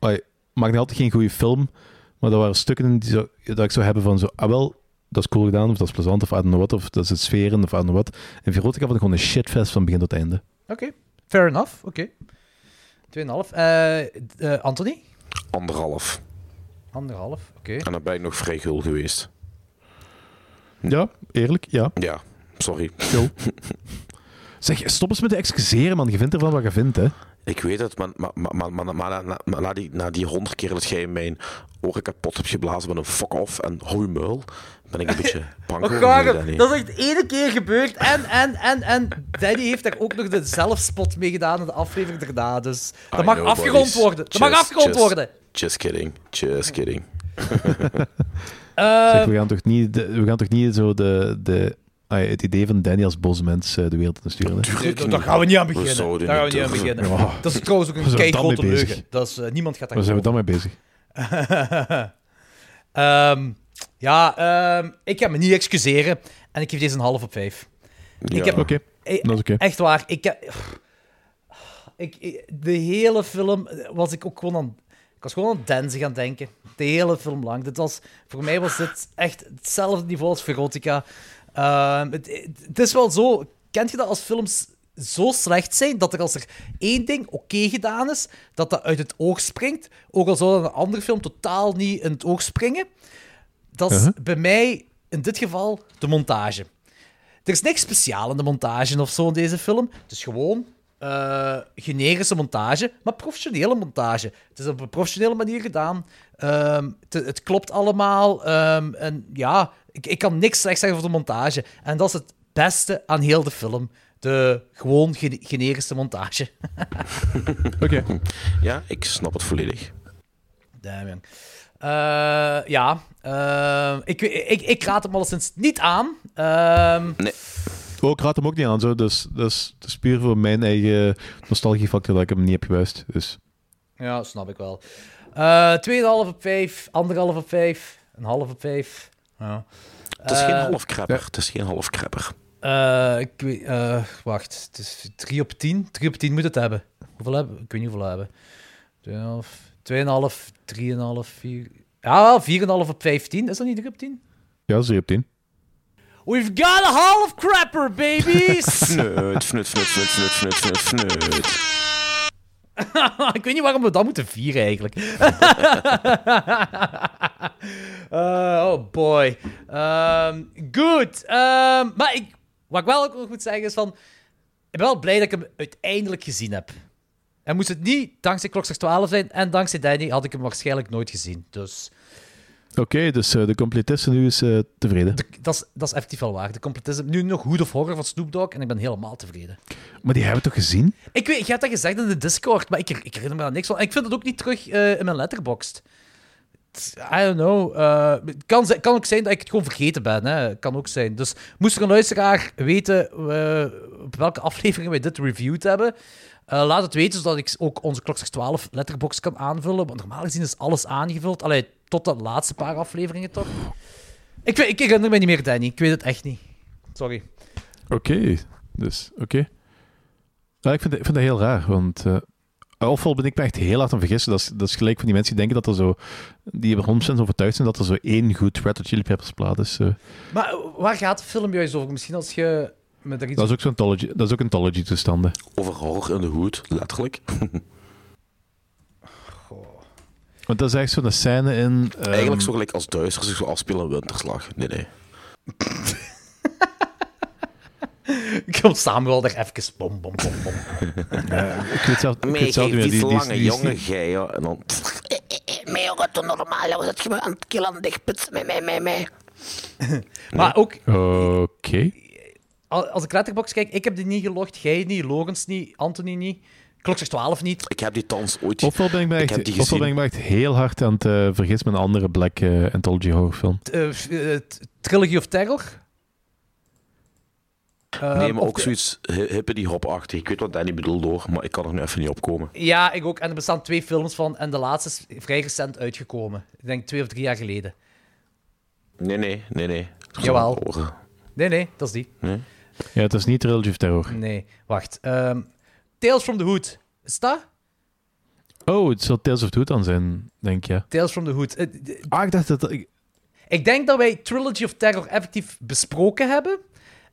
eh, maakt nog altijd geen goede film, maar er waren stukken die dat ik zou hebben van zo, ah wel, dat is cool gedaan, of dat is plezant, of I don't know what, of dat is het sferen, of I don't know what. En Verotica vond ik gewoon een shitfest van begin tot einde. Oké, fair enough. Oké. 2,5. Eh eh, Anthony? Anderhalf. Anderhalf, oké. En dan ben ik nog vrij gul geweest. Ja, eerlijk, ja. Ja, sorry. Zeg, stop eens met te excuseren, man. Je vindt ervan wat je vindt, hè. Ik weet het, maar, maar, maar, maar, maar, maar, na, maar na, die, na die honderd keer dat jij mijn oren kapot hebt geblazen met een fuck off en hou je muil, ben ik een beetje Oh, dat is echt één keer gebeurd. En, en, en, en Danny heeft daar ook nog de zelfspot mee gedaan in de aflevering daarna. Dus dat I mag know, afgerond boys. worden. Dat mag Just- afgerond just- worden. Just kidding, just kidding. Eh, Zeg, we gaan toch niet, de- we gaan toch niet zo de, de, ah, het idee van Danny als boze mens eh, de wereld in sturen? Tuurlijk daar gaan we niet aan beginnen. Daar gaan we niet aan beginnen. Ja. Dat is trouwens ook een keigrote leugen. Dat is, eh, niemand gaat dat Waar zijn we dan mee bezig? Ehm, ja, ehm, ik ga me niet excuseren. En ik geef deze een half op vijf. Ja. Ik heb, Oké, dat is oké. Echt waar. Ik, heb- ik, ik- de hele film was ik ook gewoon aan... Ik was gewoon aan dansen gaan denken. De hele film lang. Dit was, voor mij was dit echt hetzelfde niveau als Verotica. Ehm, het, is wel zo. Kent je dat als films zo slecht zijn dat er als er één ding oké gedaan is, dat dat uit het oog springt, ook al zou dat een andere film totaal niet in het oog springen? Dat is Uh-huh. bij mij in dit geval de montage. Er is niks speciaal in de montage of zo in deze film. Het is gewoon eh, generische montage, maar professionele montage. Het is op een professionele manier gedaan. Ehm, het, het klopt allemaal. ehm, en ja, ik, ik kan niks slecht zeggen over de montage. En dat is het beste aan heel de film. De gewoon ge- generische montage. Oké. Ja, ik snap het volledig. Damn, Eh, ja, ehm, ik, ik, ik raad hem alleszins niet aan. Ehm, Oh, ik raad hem ook niet aan, zo. Dus, dus is puur voor mijn eigen nostalgiefactor dat ik hem niet heb geweest. Dus. Ja, snap ik wel. Eh 2,5 op 5, 1,5 op 5, een half op 5. Ja. Het is geen Eh, half krapper. Het is geen half krapper. eh, ik weet, eh, wacht, het is 3 op 10. 3 op 10 moet het hebben. Hoeveel hebben? Ik weet niet hoeveel hebben. 2,5, 2,5, 3,5, 4. Ja, 4,5 op 15. Is dat niet 3 op 10? Ja, 3 op 10. We've got a half crapper, babies! Fnut, fnut, fnut, fnut, fnut, fnut, fnut, fnut. ik weet niet waarom we dat moeten vieren eigenlijk. Eh, oh boy. Ehm, Goed. Ehm, maar ik, wat ik wel ook nog moet zeggen is van... Ik ben wel blij dat ik hem uiteindelijk gezien heb. En moest het niet dankzij Klokslag 12 zijn en dankzij Danny had ik hem waarschijnlijk nooit gezien. Dus Oké, dus eh, de completiste nu is eh, tevreden. dat is, dat is effectief wel waar. De completisme. Nu nog Hood of Horror van Snoop Dogg en ik ben helemaal tevreden. Maar die hebben we toch gezien? Ik weet, je hebt dat gezegd in de Discord, maar ik, ik herinner me daar niks van. En ik vind het ook niet terug eh, in mijn letterboxd. I don't know. het kan, kan ook zijn dat ik het gewoon vergeten ben. Hè. Kan ook zijn. Dus moest er een luisteraar weten op welke aflevering wij dit reviewed hebben, laat het weten, zodat ik ook onze Klokslag 12 letterbox kan aanvullen. Want normaal gezien is alles aangevuld. Allee, tot de laatste paar afleveringen toch? Ik, weet, ik herinner me niet meer, Danny. Ik weet het echt niet. Sorry. Oké, dus oké. Ik, vind, dat- ik vind dat heel raar, want... eh ofwel ben ik me echt heel hard aan vergissen. Dat is, dat is gelijk van die mensen die denken dat er zo... Die er 100% overtuigd zijn dat er zo één goed Red Hot Chili Peppers plaat is. eh. Maar eh, waar gaat de film juist over? Misschien als je me iets dat is ook zo'n anthology, dat is ook anthology toestanden. Over horror in de hoed, letterlijk. Want dat is echt zo'n scène in... ehm, Eigenlijk zo gelijk als Duitsers zich zo afspelen in winterslag. Nee, nee. Ik kom Samuel er even bom, bom, bom, bom. Ik weet zelf, ik weet zelf niet meer. Die, die, lange die, die, jongen, ja. En dan... Mij ook het normaal, was het gewoon aan het killen dichtputsen met mij, mij, mij. Maar ook, Oké. Als ik Letterboxd kijk, ik heb die niet gelogd, jij niet, Logans niet, Anthony niet, Klokslag 12 niet. Ik heb die thans ooit... Ofwel ben ik me Ik heb echt, die ofwel ben ik me echt heel hard aan het eh, vergissen met een andere black eh, anthology horrorfilm. T- Trilogy of Terror. Nee, maar ook de- zoiets hi- hippity hop-achtig. Ik weet wat Danny bedoelt hoor, maar ik kan er nu even niet op komen. Ja, ik ook. En er bestaan twee films van. En de laatste is vrij recent uitgekomen. Ik denk twee of drie jaar geleden. Nee, nee, nee, nee. Jawel. Nee, nee, dat is die. Nee? Ja, het is niet Trilogy of Terror. Nee, wacht. Ehm, Tales from the Hood. Is dat? Oh, het zal Tales of the Hood dan zijn, denk je. Tales from the Hood. Eh, Ah, ik dacht dat... ik- Ik denk dat wij Trilogy of Terror effectief besproken hebben.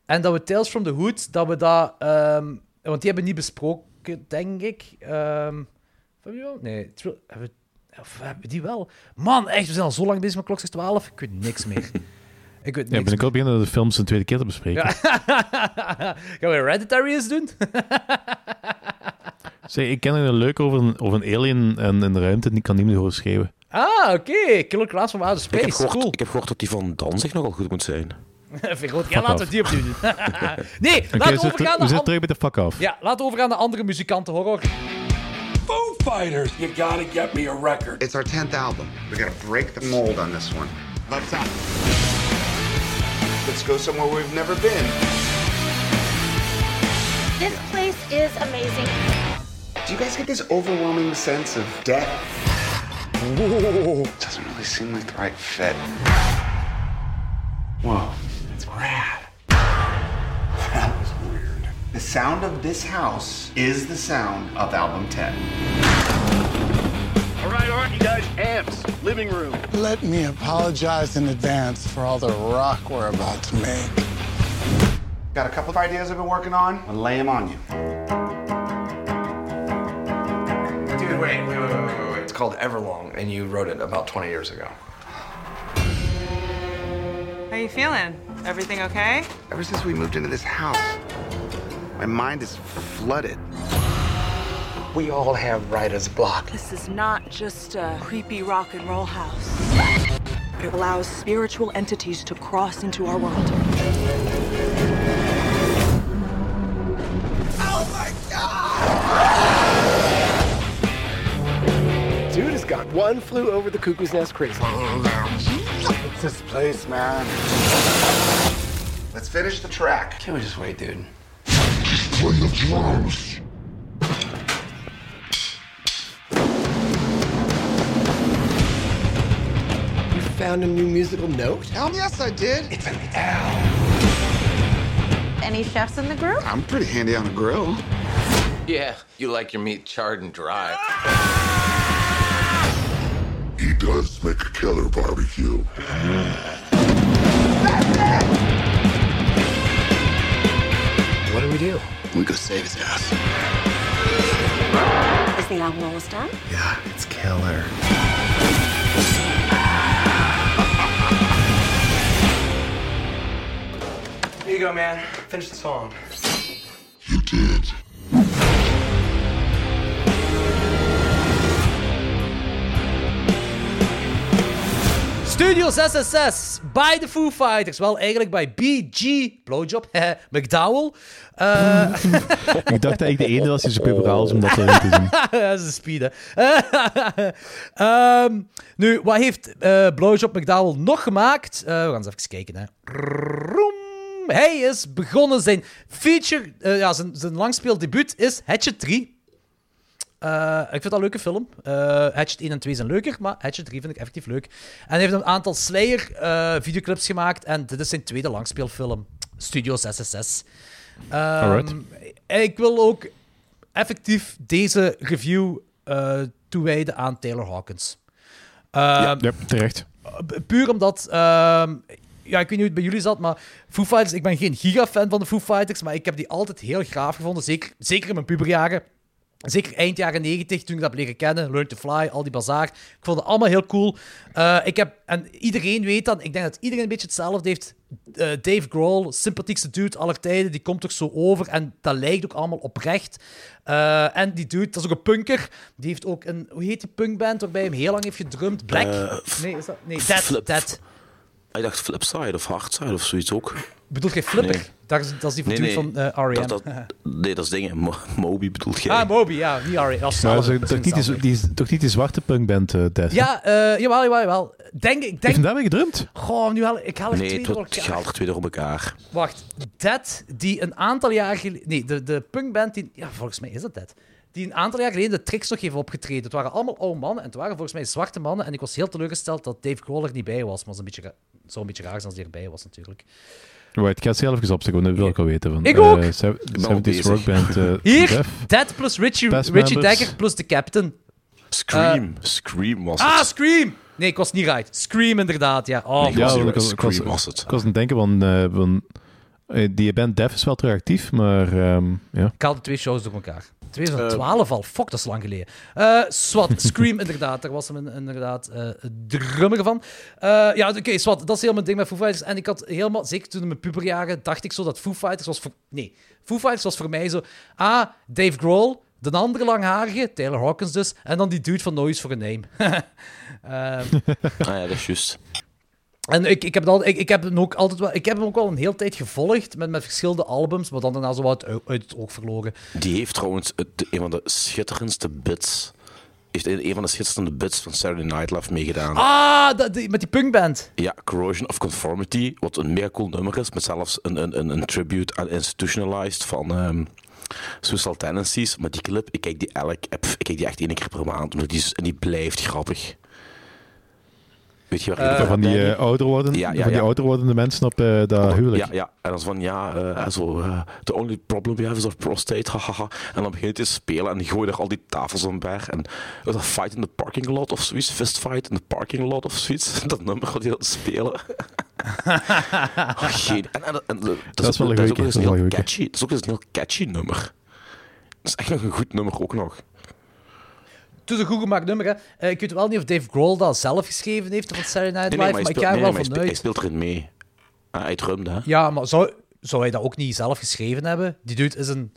En dat we Tales from the Hood, dat we dat... ehm, want die hebben we niet besproken, denk ik. Wel? Nee, hebben we, hebben we die wel? Man, echt, we zijn al zo lang bezig met Klokslag 12. Ik weet niks meer. Ik weet Ja, ben ik meer. al beginnen de films een tweede keer te bespreken. Gaan we Hereditary eens doen? Zeg, ik ken er een leuk over een, over een alien en in de ruimte en die kan niemand horen schreeuwen. ah, oké. Killer Clowns from Outer Ik heb, Space. gehoord, Cool. ik heb gehoord dat die van Danzig nogal goed moet zijn. Vind goed. Ja, laten we die opnieuw doen. nee, Oké, laten we we zitten overgaan we naar... zitten an- terug bij de fuck off. Ja, laten we overgaan naar andere muzikanten horror. Foo Fighters, you gotta get me a record. It's our 10th album. We gotta break the mold on this one. Let's uh, Let's go somewhere we've never been. This place is amazing. Do you guys get this overwhelming sense of death? Whoa. Doesn't really seem like the right fit. Whoa, that's rad. That was weird. The sound of this house is the sound of album 10. All right, all right, you guys, amps, living room. Let me apologize in advance for all the rock we're about to make. Got a couple of ideas I've been working on. I'll lay them on you. Dude, wait, wait, wait, wait, wait, wait. It's called Everlong, and you wrote it about 20 years ago. How you feeling? Everything okay? Ever since we moved into this house, my mind is flooded. We all have writer's block. This is not just a creepy rock and roll house. It allows spiritual entities to cross into our world. Oh my god! Dude has got one flew over the cuckoo's nest crazy. It's this place, man. Let's finish the track. Can't we just wait, dude? Just Play the drums. Found a new musical note? Hell yes, I did. It's an L. Any chefs in the group? I'm pretty handy on a grill. Yeah, you like your meat charred and dry. He does make a killer barbecue. What do we do? We go save his ass. Is the album almost done? Yeah, it's killer. Here you go, man. Finish the song. You did. Studios SSS bij de Foo Fighters. Wel, eigenlijk bij BG, Blowjob, McDowell. Uh, ik dacht dat ik de ene was die zo puberaal is om dat erin te zien. dat is een speed, hè. um, nu, wat heeft uh, Blowjob McDowell nog gemaakt? Uh, we gaan eens even kijken, hè. Roem. Hij is begonnen zijn feature, ja, zijn, zijn langspeeldebuut is Hatchet 3. Uh, ik vind dat een leuke film. Uh, Hatchet 1 en 2 zijn leuker, maar Hatchet 3 vind ik effectief leuk. En hij heeft een aantal Slayer uh, videoclips gemaakt en dit is zijn tweede langspeelfilm. Studios SSS. Um, ik wil ook effectief deze review toewijden aan Taylor Hawkins. ja, ja, terecht. Puur omdat... ja, ik weet niet hoe het bij jullie zat, maar Foo Fighters... Ik ben geen gigafan van de Foo Fighters, maar ik heb die altijd heel gaaf gevonden. Zeker, zeker in mijn puberjaren. Zeker eind jaren 90, toen ik dat heb leren kennen. Learn to Fly, al die bazaar. Ik vond het allemaal heel cool. Uh, ik heb, en iedereen weet dat. Ik denk dat iedereen een beetje hetzelfde heeft. Uh, Dave Grohl, sympathiekste dude aller tijden. Die komt toch zo over. En dat lijkt ook allemaal oprecht. Uh, en die dude, dat is ook een punker. Die heeft ook een... Hoe heet die punkband waarbij hij hem heel lang heeft gedrumd? Black? nee, is dat... Nee. Dead. Ik dacht Flipside of Hardside of zoiets ook. Bedoelt jij Flipper? Nee. Dat, is, dat is die nee, nee. van uh, R.E.M. Dat, dat, nee, dat is dingen. Mo Moby bedoelt jij. Ah, Moby, ja. Niet R.E.M. Dat is toch, niet die, die, toch niet die zwarte punkband, uh, Tess? Ja, uh, jawel, jawel, jawel. Denk, ik denk... Heeft daarmee gedrumd? Goh, nu haal ik haal er nee, twee door elkaar. Nee, haal er twee door elkaar. Wacht. Dead, die een aantal jaar geleden... Nee, de, de punkband die... Ja, volgens mij is dat Dead. Die een aantal jaar geleden de tricks nog heeft opgetreden. Het waren allemaal oude mannen en het waren volgens mij zwarte mannen. En ik was heel teleurgesteld dat Dave Grohl er niet bij was. Maar het zou een beetje raar zijn als hij erbij was, natuurlijk. Right, ik ga het zelf eens opzoeken, want dat wil ik al weten. Van, ik ook! Uh, 70's Rock Band. Uh, Hier, Def. Dead plus Richie, Richie Dagger plus de Captain. Scream. Uh, Scream was het. Ah, Scream! Nee, ik was niet right. Scream, inderdaad, ja. Oh, nee, ja, was, ik was, Scream ik was, was het. Ik was aan het denken van... Uh, van die band Def is wel terug actief, maar um, ja. Ik haalde twee shows door elkaar. 2012 uh, al, fuck, dat is lang geleden. Uh, Swat, Scream, inderdaad. Daar was hem inderdaad uh, drummer van. Uh, ja, oké, okay, Swat, dat is helemaal mijn ding met Foo Fighters. En ik had helemaal, zeker toen in mijn puberjaren, dacht ik zo dat Foo Fighters was voor... Nee, Foo Fighters was voor mij zo... Ah, Dave Grohl, de andere langharige, Taylor Hawkins dus, en dan die dude van Noise for a Name. ah ja, dat is juist. En ik, ik, heb altijd, ik, ik, heb hem ook altijd wel, ik heb hem ook wel een hele tijd gevolgd met, met verschillende albums, maar dan daarna zo wat uit, uit het oog verloren. Die heeft trouwens het, een van de schitterendste bits. Heeft een van de schitterende bits van Saturday Night Live meegedaan. Ah, dat, die, met die punkband. Ja, Corrosion of Conformity, wat een mega cool nummer is, met zelfs een, een, een, een tribute aan Institutionalized van um, Suicidal Tendencies. Maar die clip, ik kijk die elk, ik kijk die echt één keer per maand, omdat die, en die blijft grappig. Weet je waar uh, van die uh, ouder worden, ja, ja, van die ja. ouder wordende mensen op uh, dat huwelijk. Ja, ja, en dan is van ja, uh, zo, uh, the only problem we have is our prostate, hahaha. En dan begint hij te spelen en die gooit er al die tafels omver. En een fight in the parking lot of zoiets, fist fight in the parking lot of zoiets. Dat nummer gaat hij dat spelen. Oh, geen- en, en, en, dat, Dat is wel een dat ook eens is wel een heel catchy. Dat is ook eens een heel catchy nummer. Dat is echt nog een goed nummer ook nog. Het is een goed gemaakt nummer, hè. Eh, ik weet wel niet of Dave Grohl dat zelf geschreven heeft van Saturday Night Live, nee, maar ik speelt, ga er nee, wel hij vanuit. hij speelt erin mee. Ah, hij drumde, hè? Ja, maar zou, zou hij dat ook niet zelf geschreven hebben? Die dude is een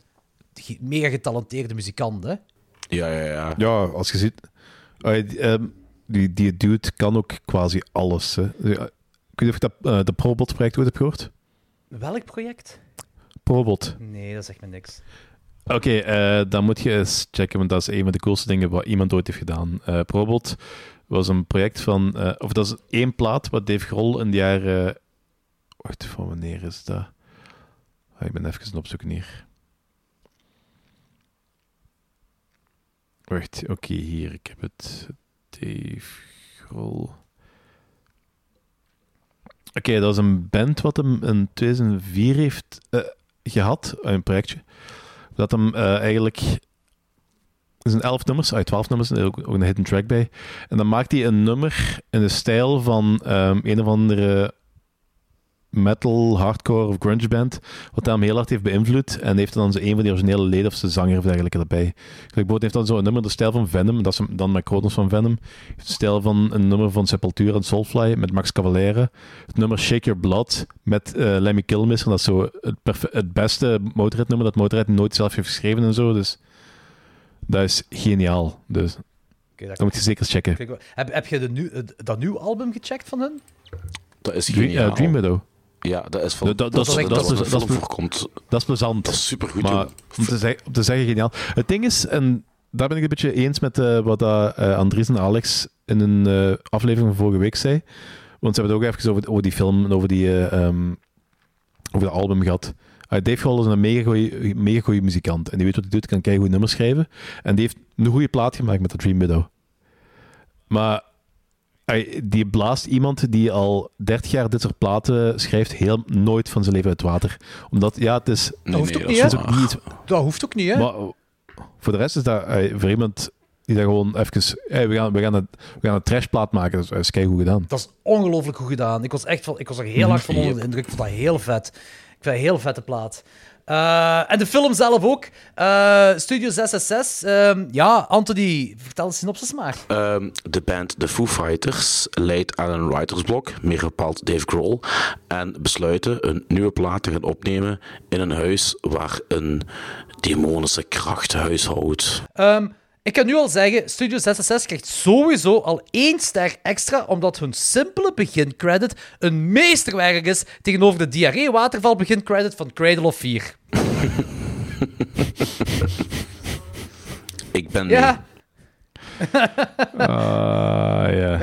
mega getalenteerde muzikant, hè? Ja, ja, ja. Ja, als je ziet... Die, ehm, die, die dude kan ook quasi alles. Hè. Ik weet niet of je dat, eh, de Probot-project ooit hebt gehoord. Welk project? Probot. Nee, dat zegt me niks. Oké, eh, dan moet je eens checken, want dat is een van de coolste dingen wat iemand ooit heeft gedaan. Eh Probot was een project van... eh, of dat is één plaat wat Dave Grohl in de jaren... wacht, van wanneer is dat? Ah, ik ben even opzoeken hier. Wacht, oké, hier, ik heb het. Dave Grohl... Oké, dat was een band wat hem in 2004 heeft eh, gehad, een projectje. Dat hem eh, eigenlijk. Er zijn elf nummers, uit twaalf nummers, en er ook, ook een hidden track bij. En dan maakt hij een nummer in de stijl van ehm, een of andere metal, hardcore of grunge band, wat hem heel hard heeft beïnvloed. En heeft dan zo een van die originele leden of zijn zanger of dergelijke erbij. Bijvoorbeeld heeft dan zo een nummer de stijl van Venom, dat is dan met Kronos van Venom. Heeft de stijl van een nummer van Sepultura en Soulfly met Max Cavalera. Het nummer Shake Your Blood met eh, Lemmy Kilmister. Dat is zo het, het beste Motorhead nummer dat Motorhead nooit zelf heeft geschreven en zo. Dus dat is geniaal. Dus Oké, dat dat moet je zeker checken. Heb, heb je de het- dat nieuwe album gecheckt van hun? Dat is Dream, geniaal. eh, Dream Widow. Ja, dat is van... Dat- dat- dat, dat is dat, is- is- voorkomt. Dat is plezant. Dat is supergoed, Maar om te, zeggen, om te zeggen, geniaal. Het ding is, en daar ben ik een beetje eens met eh, wat dat, eh, Andries en Alex in een eh, aflevering van vorige week zei. Want ze hebben het ook even over, over die film en over, die, eh, ehm, over dat album gehad. Uh, Dave Grohl is een mega goeie, mega goeie muzikant. En die weet wat hij doet, kan keigoed nummers schrijven. En die heeft een goede plaat gemaakt met de Dream Widow. Maar die blaast iemand die al 30 jaar dit soort platen schrijft, heel nooit van zijn leven uit water. Omdat, ja, het is... Dat hoeft nee, ook dat niet, is ook niet Dat hoeft ook niet, hè? maar voor de rest is dat eh, voor iemand die dat gewoon even... hey, we, gaan, we, gaan een, we gaan een trashplaat maken, dus dat is keigoed gedaan. Dat is ongelooflijk goed gedaan. Ik was echt van, ik was er heel hard van onder de indruk. Ik vond dat heel vet. Ik vind dat een heel vette plaat. Eh, en de film zelf ook. Eh, Studio 666. Ehm, ja, Anthony, vertel een synopsis maar. Ehm, de band The Foo Fighters leidt aan een writersblok, meer bepaald Dave Grohl, en besluiten een nieuwe plaat te gaan opnemen in een huis waar een demonische kracht huishoudt. Ehm, ik kan nu al zeggen, Studio 66 krijgt sowieso al één ster extra, omdat hun simpele begincredit een meesterwerk is tegenover de diarree-waterval begincredit van Cradle of Fear. Ik ben Ja. Ah, ja.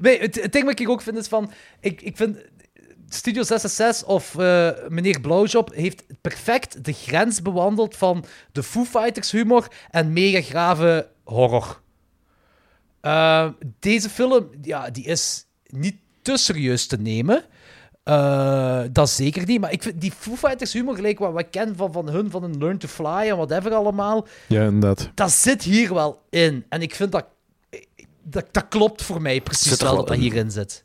nee, het, het ding wat ik ook vind is van... Ik, ik vind... Studio 66 of eh, meneer Blauwjob heeft perfect de grens bewandeld van de Foo Fighters humor en mega grave horror. Eh, deze film, ja, die is niet te serieus te nemen. Eh, dat zeker niet. Maar ik vind die Foo Fighters humor, gelijk wat we kennen van, van hun, van een Learn to Fly en whatever allemaal, ja, inderdaad. dat zit hier wel in. En ik vind dat... Dat, dat klopt voor mij precies er wel dat dat in. hierin zit.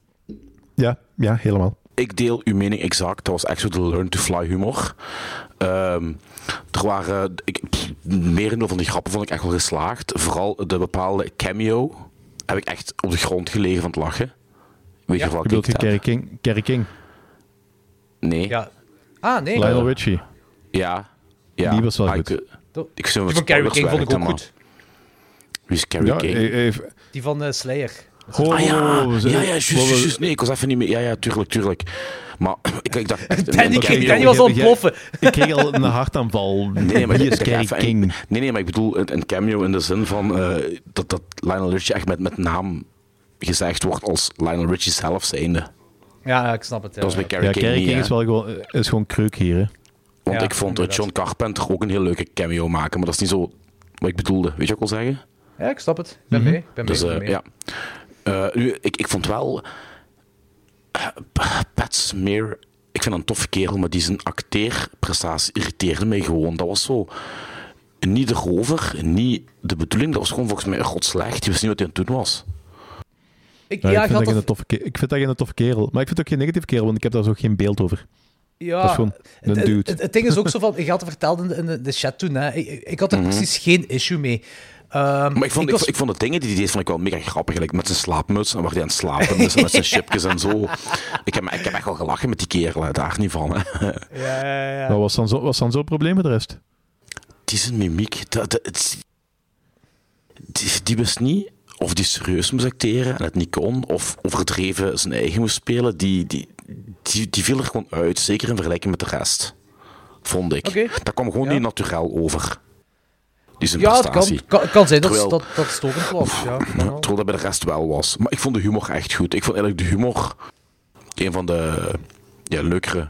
Ja, ja, helemaal. Ik deel uw mening exact. Dat was echt zo de learn to fly humor. Ehm, er waren... Ik, pff, merendeel van die grappen vond ik echt wel geslaagd. Vooral de bepaalde cameo heb ik echt op de grond gelegen van het lachen. Weet je Je wat ik je Kerry King? Kerry King? Nee. Ja. Ah, nee. Lionel Richie. Ja. ja. Die was wel Ah, goed. Ik, eh, ik Die van spoilers King vond ik ook goed. Wie is Carrie Ja, King? eh, eh, Die van eh, Slayer. Oh, ah ja, ja, ja, juist, juist, juist. Nee, ik was even niet meer... Ja, ja, tuurlijk, tuurlijk. Maar ik, ik dacht... echt, Danny kreeg- cameo- Danny was aan het Jij- ploffen. Ik kreeg al een hartaanval. Nee, maar ik is King? Nee, nee, maar ik bedoel een, een cameo in de zin van eh, dat, dat Lionel Richie echt met, met naam gezegd wordt als Lionel Richie zelf zijnde. Ja, ik snap het. Ja. Dat was bij Carrie Ja, King is wel gewoon, is gewoon kreuk hier, hè. Want Ja, ik vond inderdaad. John Carpenter ook een heel leuke cameo maken, maar dat is niet zo wat ik bedoelde. Weet je wat ik wil zeggen? Ja, ik snap het. Ik ben mee. Ik ben mee. Dus ik ben eh, mee. ja. Eh, nu, ik, ik vond wel... eh, Pat Smear, ik vind een toffe kerel, maar die zijn acteerprestatie irriteerde mij gewoon. Dat was zo... Niet de rover, niet de bedoeling. Dat was gewoon volgens mij god slecht. Die wist niet wat hij aan het doen was. Ik, Ja, ja, ik, vind dat geen toffe, ik vind dat geen toffe kerel. Maar ik vind het ook geen negatieve kerel, want ik heb daar zo geen beeld over. Ja, Dat is gewoon een het, dude. Het, het ding is ook zo van, je had het verteld in de, in de- de chat toen, hè. Ik, ik had er Mhm. precies geen issue mee. Ehm, Maar ik vond, ik, was- ik vond de dingen die hij deed vond ik wel mega grappig. Like met zijn slaapmuts en waar hij aan het slapen is en met zijn chipjes en zo. Ik heb, ik heb echt wel gelachen met die kerel, daar niet van. Hè. Ja, ja, ja. Wat was dan zo- was dan zo'n probleem met de rest? Die zijn mimiek, dat, dat, het- die, die wist niet of die serieus moest acteren en het niet kon, of overdreven zijn eigen moest spelen. Die, die, die, die viel er gewoon uit, zeker in vergelijking met de rest. Vond ik. Dat kwam gewoon Ja. niet natuurlijk over. Ja, het kan, kan, kan zijn dat, Terwijl- dat, dat stokend was. Ja, Terwijl dat bij de rest wel was. Maar ik vond de humor echt goed. Ik vond eigenlijk de humor een van de ja, leukere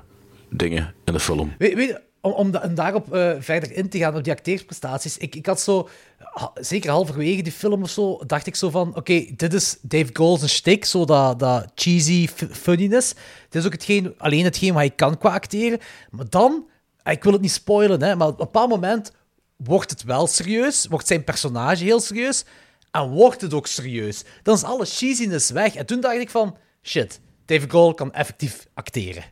dingen in de film. Weet, weet om, om, da- om daarop eh, verder in te gaan, op die acteersprestaties. Ik, ik had zo, ha- zeker halverwege die film of zo, dacht ik zo van: oké, dit is Dave Grohl's shtick, zo dat, dat cheesy funniness. Dit is ook hetgeen, alleen hetgeen wat hij kan qua acteren. Maar dan, ik wil het niet spoilen, hè, maar op een bepaald moment wordt het wel serieus, wordt zijn personage heel serieus, en wordt het ook serieus. Dan is alle cheesiness weg. En toen dacht ik van: shit, Dave Grohl kan effectief acteren.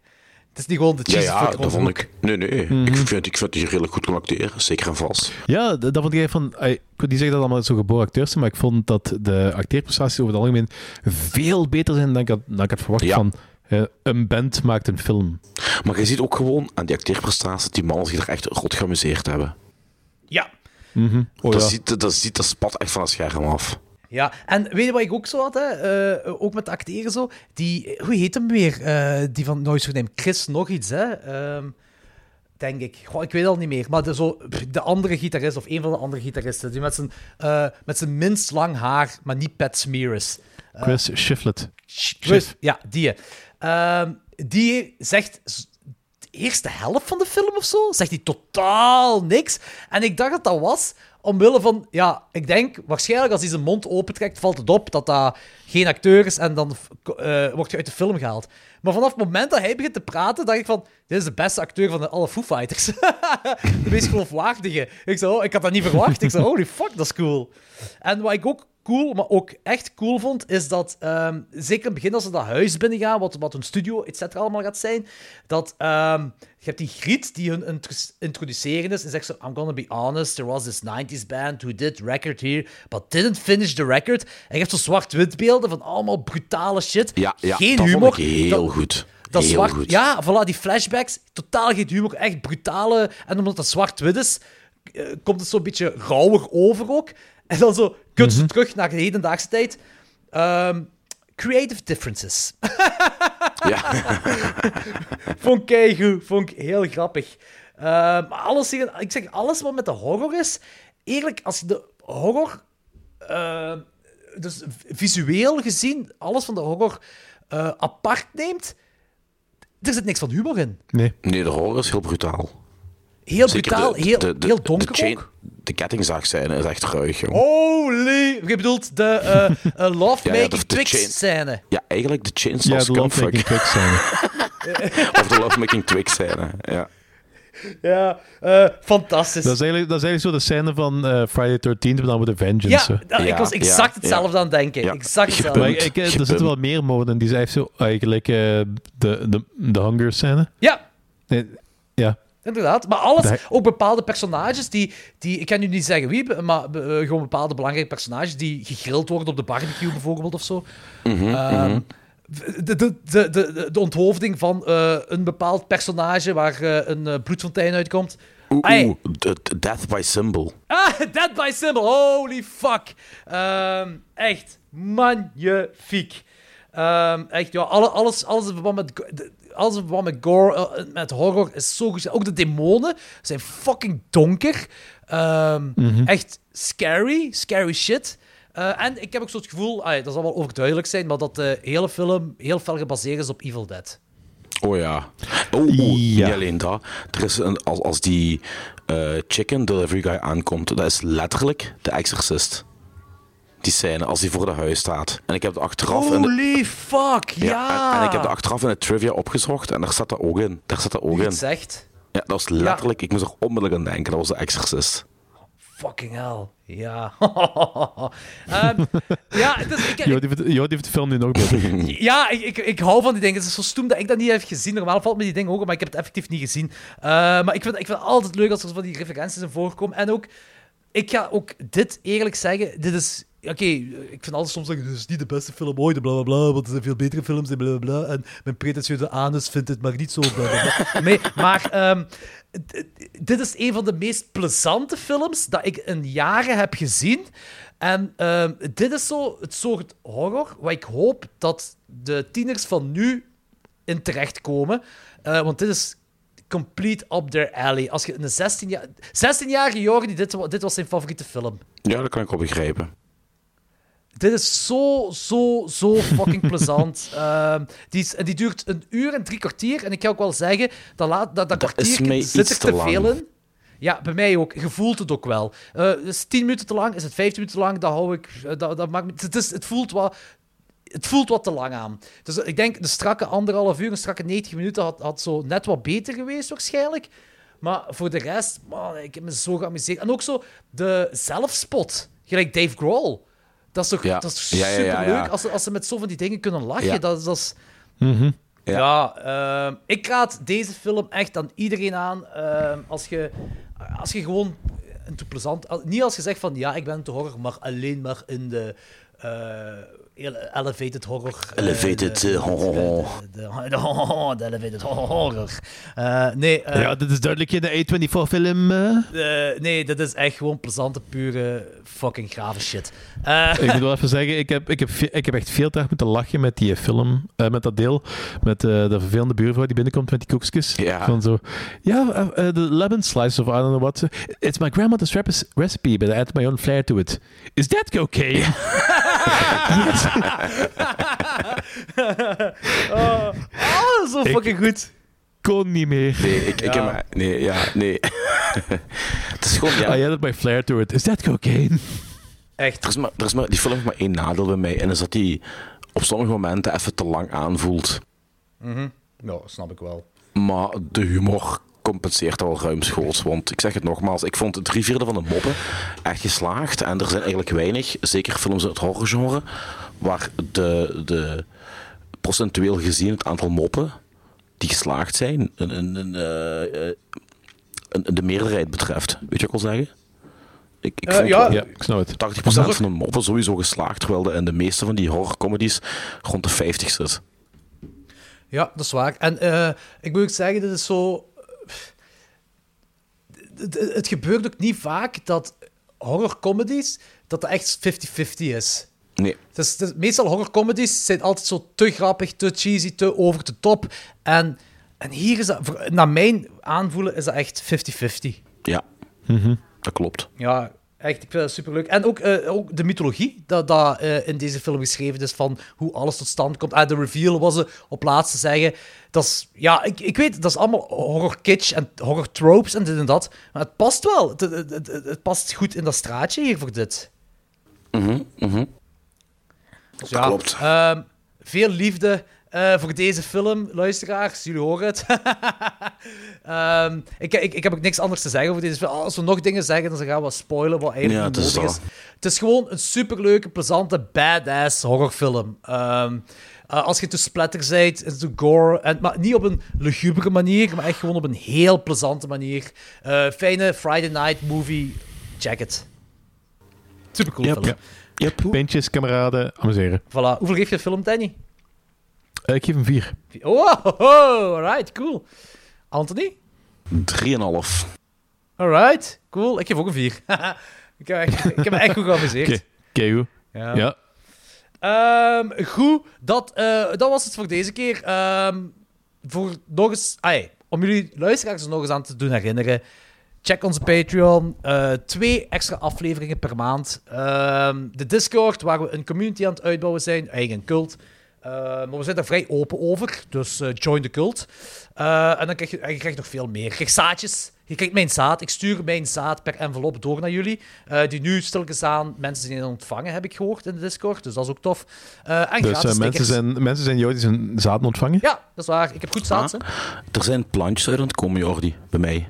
Het is niet gewoon de Ja, cheesy ja, fucker dat vond ik. Nee, nee. Ik vind, ik vind die redelijk goed kon acteren. Zeker en vast. Ja, dat vond ik van. Ik wil niet zeggen dat allemaal zo geboren acteurs zijn, maar ik vond dat de acteerprestaties over het algemeen veel beter zijn dan ik had, dan ik had verwacht Ja. van. eh, een band maakt een film. Maar je ziet ook gewoon aan die acteerprestaties dat die mannen zich er echt rot geamuseerd hebben. Ja. Oh, dat, ja. ziet, dat, ziet, dat spat echt van het scherm af. Ja, en weet je wat ik ook zo had, hè? Eh, ook met acteren zo? Die, hoe heet hem weer? Eh, die van Noise Name. Chris nog iets, hè? Ehm, denk ik. Goh, ik weet het al niet meer. Maar de, zo, de andere gitarist, of een van de andere gitaristen, die met zijn, eh, met zijn minst lang haar, maar niet Pat Smears. Chris Shiflett. Chris, ja, die. Ehm, die zegt eerste helft van de film of zo, zegt hij totaal niks. En ik dacht dat dat was omwille van, ja, ik denk waarschijnlijk als hij zijn mond opentrekt, valt het op dat dat geen acteur is en dan eh wordt hij uit de film gehaald. Maar vanaf het moment dat hij begint te praten, dacht ik van, dit is de beste acteur van alle Foo Fighters. de meest geloofwaardige. Ik, zo, ik had dat niet verwacht. Ik zei, holy fuck, dat is cool. En wat ik ook cool, maar ook echt cool vond, is dat, ehm, zeker in het begin als ze dat huis binnengaan, wat, wat hun studio, et cetera, allemaal gaat zijn, dat ehm, je hebt die griet die hun intro- introduceren is en zegt zo, I'm gonna be honest, there was this 90s band who did record here, but didn't finish the record. En je hebt zo zwart-wit beelden van allemaal brutale shit. Ja, ja geen dat humor. vond ik heel Dat- goed. dat heel zwart, goed. Ja, voilà, die flashbacks, totaal geen humor, echt brutale. En omdat dat zwart-wit is, eh, komt het zo'n beetje rauwer over ook. En dan zo, kut ze terug naar de hedendaagse tijd. Ehm, creative differences. Ja. vond ik keigoed, vond ik heel grappig. Ehm, maar alles, ik zeg, alles wat met de horror is, eerlijk, als je de horror, ehm, dus visueel gezien, alles van de horror eh, apart neemt, er zit niks van humor in. Nee. Nee, de horror is heel brutaal. Heel Zeker brutaal, de- heel, de- de- heel donker de, chain- ook. De kettingzaagscène is echt ruig, jong. Holy! Je bedoelt de eh eh, Ja, love-making ja, de- de Twix chain- scène. Ja, eigenlijk de Chainsaw Ja, de Scumfuck. Lovemaking Twix scène. of de Lovemaking Twix scène, ja. Ja, eh, fantastisch. Dat is, eigenlijk, dat is eigenlijk zo de scène van eh, Friday 13, maar dan met de Vengeance. ja, dat- ik was exact ja, hetzelfde ja. aan het denken. Ja. Exact hetzelfde. Maar ik, ik, er zitten wel meer moden. Die heeft zo eigenlijk eh, de, de, de Hunger scène. Ja, Nee, ja. Inderdaad, maar alles, ook bepaalde personages die, die, ik kan nu niet zeggen wie, maar eh, gewoon bepaalde belangrijke personages die gegrild worden op de barbecue bijvoorbeeld of zo. Mhm, Ehm, de, de, de, de, de, de onthoofding van eh, een bepaald personage waar eh, een bloedfontein uitkomt. Oeh, Ai. oeh, de- de Death by Symbol. Ah, Dead by Symbol, holy fuck. Ehm, echt, magnifiek. Ehm, echt, ja, alle, alles, alles in verband met, alles in verband met gore, eh, met horror is zo goed. Ook de demonen zijn fucking donker. Ehm, Echt scary, scary shit. Eh, en ik heb ook zo het gevoel, dat zal wel overduidelijk zijn, maar dat de hele film heel fel gebaseerd is op Evil Dead. Oh ja. Oh, oeh, Ja. niet alleen dat. Er is een, als, als die eh, chicken delivery guy aankomt, dat is letterlijk de exorcist. Die scène, als hij voor de huis staat. En ik heb het achteraf... de, Holy fuck, ja! En, en ik heb de achteraf in de trivia opgezocht en daar staat dat ook in. Daar staat dat ook in. het zegt. Ja, dat was letterlijk... Ik moest er onmiddellijk aan denken. Dat was de exorcist. Fucking hell. Ja. Ehm, ja, dus ik, Jo, die vindt- Jo, die heeft de film nu nog beter. ja, ik, ik, ik hou van die dingen. Het is zo stoem dat ik dat niet heb gezien. Normaal valt me die dingen ook op, maar ik heb het effectief niet gezien. Eh, maar ik vind, ik vind het altijd leuk als er van die referenties in voorkomen. En ook, ik ga ook dit eerlijk zeggen. Dit is... Oké, ik vind altijd soms zeggen, dit is niet de beste film ooit, bla bla bla, want er zijn veel betere films en bla bla bla. En mijn pretentieuze anus vindt het maar niet zo, bla bla. Nee, maar ehm, dit is een van de meest plezante films dat ik in jaren heb gezien. En ehm, dit is zo het soort horror waar ik hoop dat de tieners van nu in terechtkomen. Eh, want dit is complete up their alley. Als je een 16 jaar... 16-jarige Jordi, dit, dit was zijn favoriete film. Ja, dat kan ik wel begrijpen. Dit is zo, zo, zo fucking plezant. Ehm, die, is, en die duurt een uur en drie kwartier. En ik ga ook wel zeggen, dat, laat, dat, dat kwartier zit er te te veel in. Ja, bij mij ook. Je voelt het ook wel. Eh is het 10 minuten te lang? Is het 15 minuten te lang? Dat hou ik... eh, Dat, dat maakt, me- het, is, het, voelt wat, het voelt wat te lang aan. Dus ik denk, de strakke anderhalf uur, een strakke 90 minuten had, had zo net wat beter geweest waarschijnlijk. Maar voor de rest, man, ik heb me zo geamuseerd. En ook zo de zelfspot. Gelijk Dave Grohl. Dat is toch, Ja. dat is Ja, ja, superleuk ja, ja. Als, ze, als ze met zo van die dingen kunnen lachen. Ja. Dat, is- dat is... Mhm. Ja, ehm, ik raad deze film echt aan iedereen aan. ehm, als, je, als je gewoon een te plezant. Niet als je zegt van ja, ik ben te horror, maar alleen maar in de. eh, elevated horror. eh, Elevated, de- eh, horror. De, de, de- de elevated horror. Eh, nee, ja, dit is duidelijk geen A24-film. eh, nee, dit is echt gewoon plezante, pure fucking grave shit. Eh, ik moet wel even zeggen, ik heb, ik heb, ik heb echt veel te hard moeten lachen met die film, eh, met dat deel, met eh, de vervelende buurvrouw die binnenkomt met die koekjes. Ja. Van zo, ja, the lemon slice of I don't know what. It's my grandmother's recipe, but I add my own flair to it. Is that cocaine? oh, oh, zo Ik- fucking goed. Kon niet meer. Nee, ik, ik Ja. heb... Nee, ja, nee. het is gewoon... Ja, I added my flair to it. Is that cocaine? Echt. er is maar, er is maar, die film heeft maar één nadeel bij mij. En dat is dat die op sommige momenten even te lang aanvoelt. Mhm. Ja, snap ik wel. Maar de humor compenseert dat wel ruimschoots. Want ik zeg het nogmaals, ik vond drie vierde van de moppen echt geslaagd. En er zijn eigenlijk weinig, zeker films uit het horrorgenre, waar de, de procentueel gezien het aantal moppen die geslaagd zijn, een, een, een, eh, eh, een- de meerderheid betreft. Weet je wat ik wil zeggen? Ik, ik vond ja. ik snap het. 80% van de moppen sowieso geslaagd, terwijl de, en de meeste van die horrorcomedies rond de 50 zit. Ja, dat is waar. En eh, ik moet ook zeggen, dit is zo... Het gebeurt ook niet vaak dat horrorcomedies, dat dat echt 50-50 is. Nee. Het is, het is- meestal horrorcomedies zijn altijd zo te grappig, te cheesy, te over de top. En, en hier is dat, naar mijn aanvoelen, is dat echt 50-50. Ja, dat klopt. Ja, echt, ik vind dat superleuk. En ook, eh, ook de mythologie dat, dat eh, in deze film geschreven is van hoe alles tot stand komt. Ah, de reveal was ze op laatst te zeggen. Dat is, ja, ik, ik weet, dat is allemaal horror kitsch en horror tropes en dit en dat. Maar het past wel. Het, het, het, het- het past goed in dat straatje hier voor dit. Mhm, mhm. Dus ja, Klopt. ehm, veel liefde eh, voor deze film, luisteraars. Jullie horen het. Ehm, ik, ik, ik heb ook niks anders te zeggen over deze film. Als we nog dingen zeggen, dan gaan we wat spoilen wat eigenlijk Ja, het is nodig is. Het is gewoon een superleuke, plezante, badass horrorfilm. Eh, als je te splatter bent, en te gore, en, maar niet op een lugubere manier, maar echt gewoon op een heel plezante manier. Eh, fijne Friday night movie. Check it. Supercool Yep. film. Yep. Pintjes, kameraden, amuseren. Voilà. Hoeveel geef je de film, Danny? Eh, ik geef hem vier. Oh, oh, oh, alright, cool. Anthony? 3,5. Alright, cool. Ik geef ook een 4. ik, heb echt- ik heb me echt goed geamuseerd. Oké, okay. Ja. Ja. Ehm, goed, dat, eh, dat was het voor deze keer. Ehm, voor nog eens, om jullie luisteraars er nog eens aan te doen herinneren. Check onze Patreon. Eh, twee extra afleveringen per maand. Ehm, de Discord, waar we een community aan het uitbouwen zijn. Eigen cult. Eh, maar we zijn daar vrij open over. Dus eh, join de cult. Eh, en dan krijg je, en je krijgt nog veel meer. Je krijgt zaadjes. Je krijgt mijn zaad. Ik stuur mijn zaad per envelop door naar jullie. eh, die nu stilletjes aan mensen zijn ontvangen, heb ik gehoord in de Discord. Dus dat is ook tof. Eh, en Dus gratis mensen, zijn, mensen zijn jou die zijn zaden ontvangen? Ja, dat is waar. Ik heb goed zaad. hè. Er zijn plantjes uit aan het komen, Jordi, bij mij.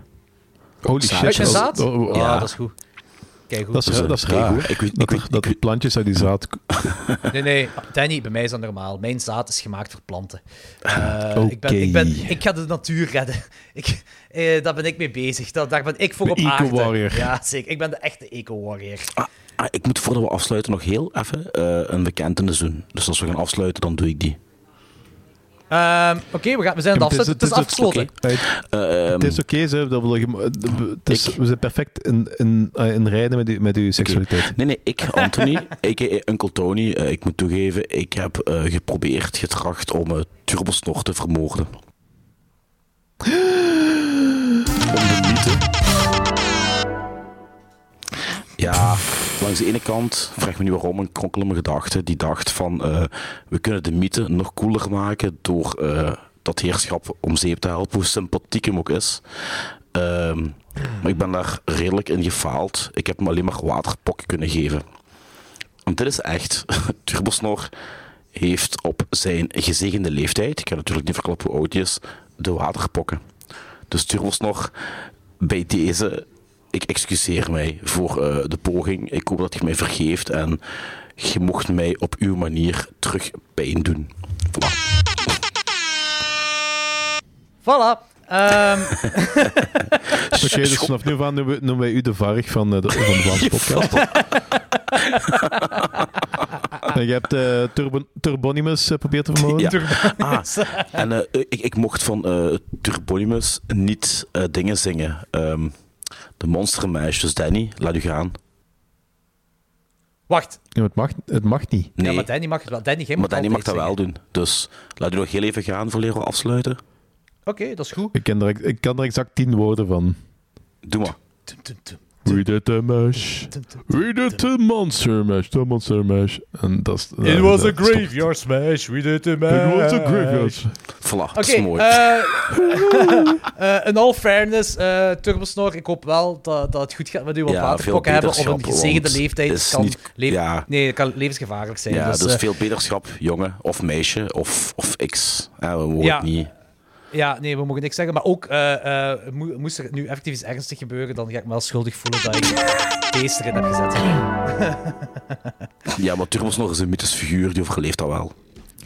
Holy shit. Uit mijn dat- zaad? oh, oh, Ja, Ja. dat is goed. Kijk goed. Dat is, dat is raar. dat, er- dat die plantjes uit die zaad... Nee, nee, Danny, bij mij is dat normaal. Mijn zaad is gemaakt voor planten. Eh, Oké. ik, ben, ik, ben, ik ga de natuur redden. Ik, eh, daar ben ik mee bezig. Dat, daar ben ik voor De op aarde. eco-warrior. Ja, zeker. Ik ben de echte eco-warrior. Ah, ik moet voordat we afsluiten nog heel even eh, een bekentenis doen. Dus als we gaan afsluiten, dan doe ik die. Ehm, Oké, we, gaan- we zijn aan het Het is- afsluiten. Het is het is- afgesloten. Ehm, het is oké, ik- we zijn perfect in, in, eh, in rijden met, u, met uw seksualiteit. Nee, nee, ik, Anthony. Uncle Tony, eh, ik moet toegeven, ik heb eh, geprobeerd, getracht om uh, Turbosnor te vermoorden. om de mythe. Ja, langs de ene kant, vraag me niet waarom, een kronkel in mijn gedachten, die dacht van, eh, we kunnen de mythe nog cooler maken door eh, dat heerschap om zeep te helpen, hoe sympathiek hem ook is. Ehm, maar ik ben daar redelijk in gefaald. Ik heb hem alleen maar waterpokken kunnen geven. Want dit is echt. Turbosnor heeft op zijn gezegende leeftijd, ik ga natuurlijk niet verklappen hoe oud hij is, de waterpokken. Dus Turbosnor, bij deze, ik excuseer mij voor eh, de poging. Ik hoop dat je mij vergeeft en je mocht mij op uw manier terug pijn doen. Voilà. Voilà. Ehm, Oké, dus vanaf nu aan noemen, wij u de varg van de, van de Vlaamse podcast. en je hebt eh Turbo, Turbonimus eh, proberen te vermoorden. Ja. Ah, en eh, ik, ik mocht van eh Turbonimus niet eh, dingen zingen. Ehm, de monstermeisjes, dus Danny, laat u gaan. Wacht. Ja, het, mag, het mag niet. Nee, Ja, maar Danny mag het wel. Danny, jij maar Danny mag dat wel doen. Dus laat u nog heel even gaan voor leren afsluiten. Oké, dat is goed. Ik, ken er, ik kan er exact tien woorden van. Doe maar. We did the mash. We did the monster mash. The monster mash. En dat is... It was a graveyard smash, we did the It was a mash. graveyard. Voilà, dat is mooi. eh, eh, in all fairness, eh Turbosnor, ik hoop wel dat, dat het goed gaat met u, want Ja, waterpokken hebben op een gezegende leeftijd is kan, niet- le- ja. nee, het kan levensgevaarlijk zijn. ja, dus, dus veel beterschap, jongen of meisje of, of X. Ja, we niet. Ja, nee, we mogen niks zeggen. Maar ook, eh, eh, mo- moest er nu effectief iets ernstig gebeuren, dan ga ik me wel schuldig voelen dat ik deze erin heb gezet. Ja, maar Turbos nog eens een mythisch figuur, die overleeft dat wel.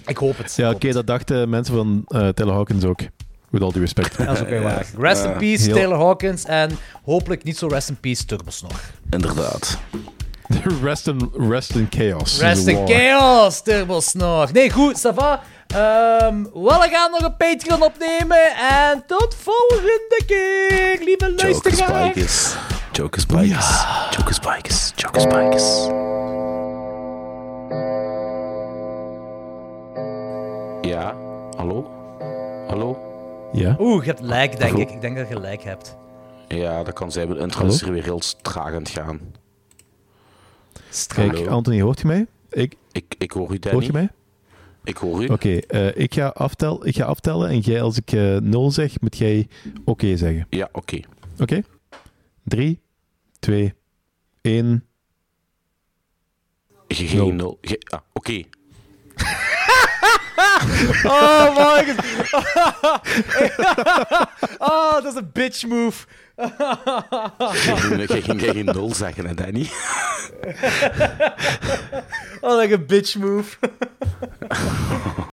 ik hoop het. Ja, oké, dat dachten mensen van eh Taylor Hawkins ook. Met al die respect. Dat is ook weer waar. Rest in peace, heel- Taylor Hawkins. En hopelijk niet zo rest in peace, Turbosnor. Inderdaad. rest, in, rest in chaos. Rest in chaos, Turbosnor. Nee, goed, ça Ehm, we gaan nog een Patreon opnemen. En tot volgende keer, lieve Jokers luisteraars. Jokers Bikers. Jokers Bikers. Jokers Bikers. Ja, hallo? Hallo? Ja? Oeh, je hebt lijk, denk Hallo? ik. Ik denk dat je gelijk hebt. Ja, dat kan zijn. De intro is er weer heel het gaan. Kijk, Hallo? Anthony, hoort je mij? Ik, Ik, ik hoor u, Danny. hoort je mij? Ik hoor u. Oké, eh, ik, ga aftel, ik ga aftellen en jij, als ik eh 0 zeg, moet jij oké zeggen. Ja, oké. Oké? 3, 2, 1. Geen Nul. nul. Ge- ah, oké. Oh my god. oh, dat is een bitch move. Jij ging geen nul zeggen, hè, Danny? oh, like a bitch move.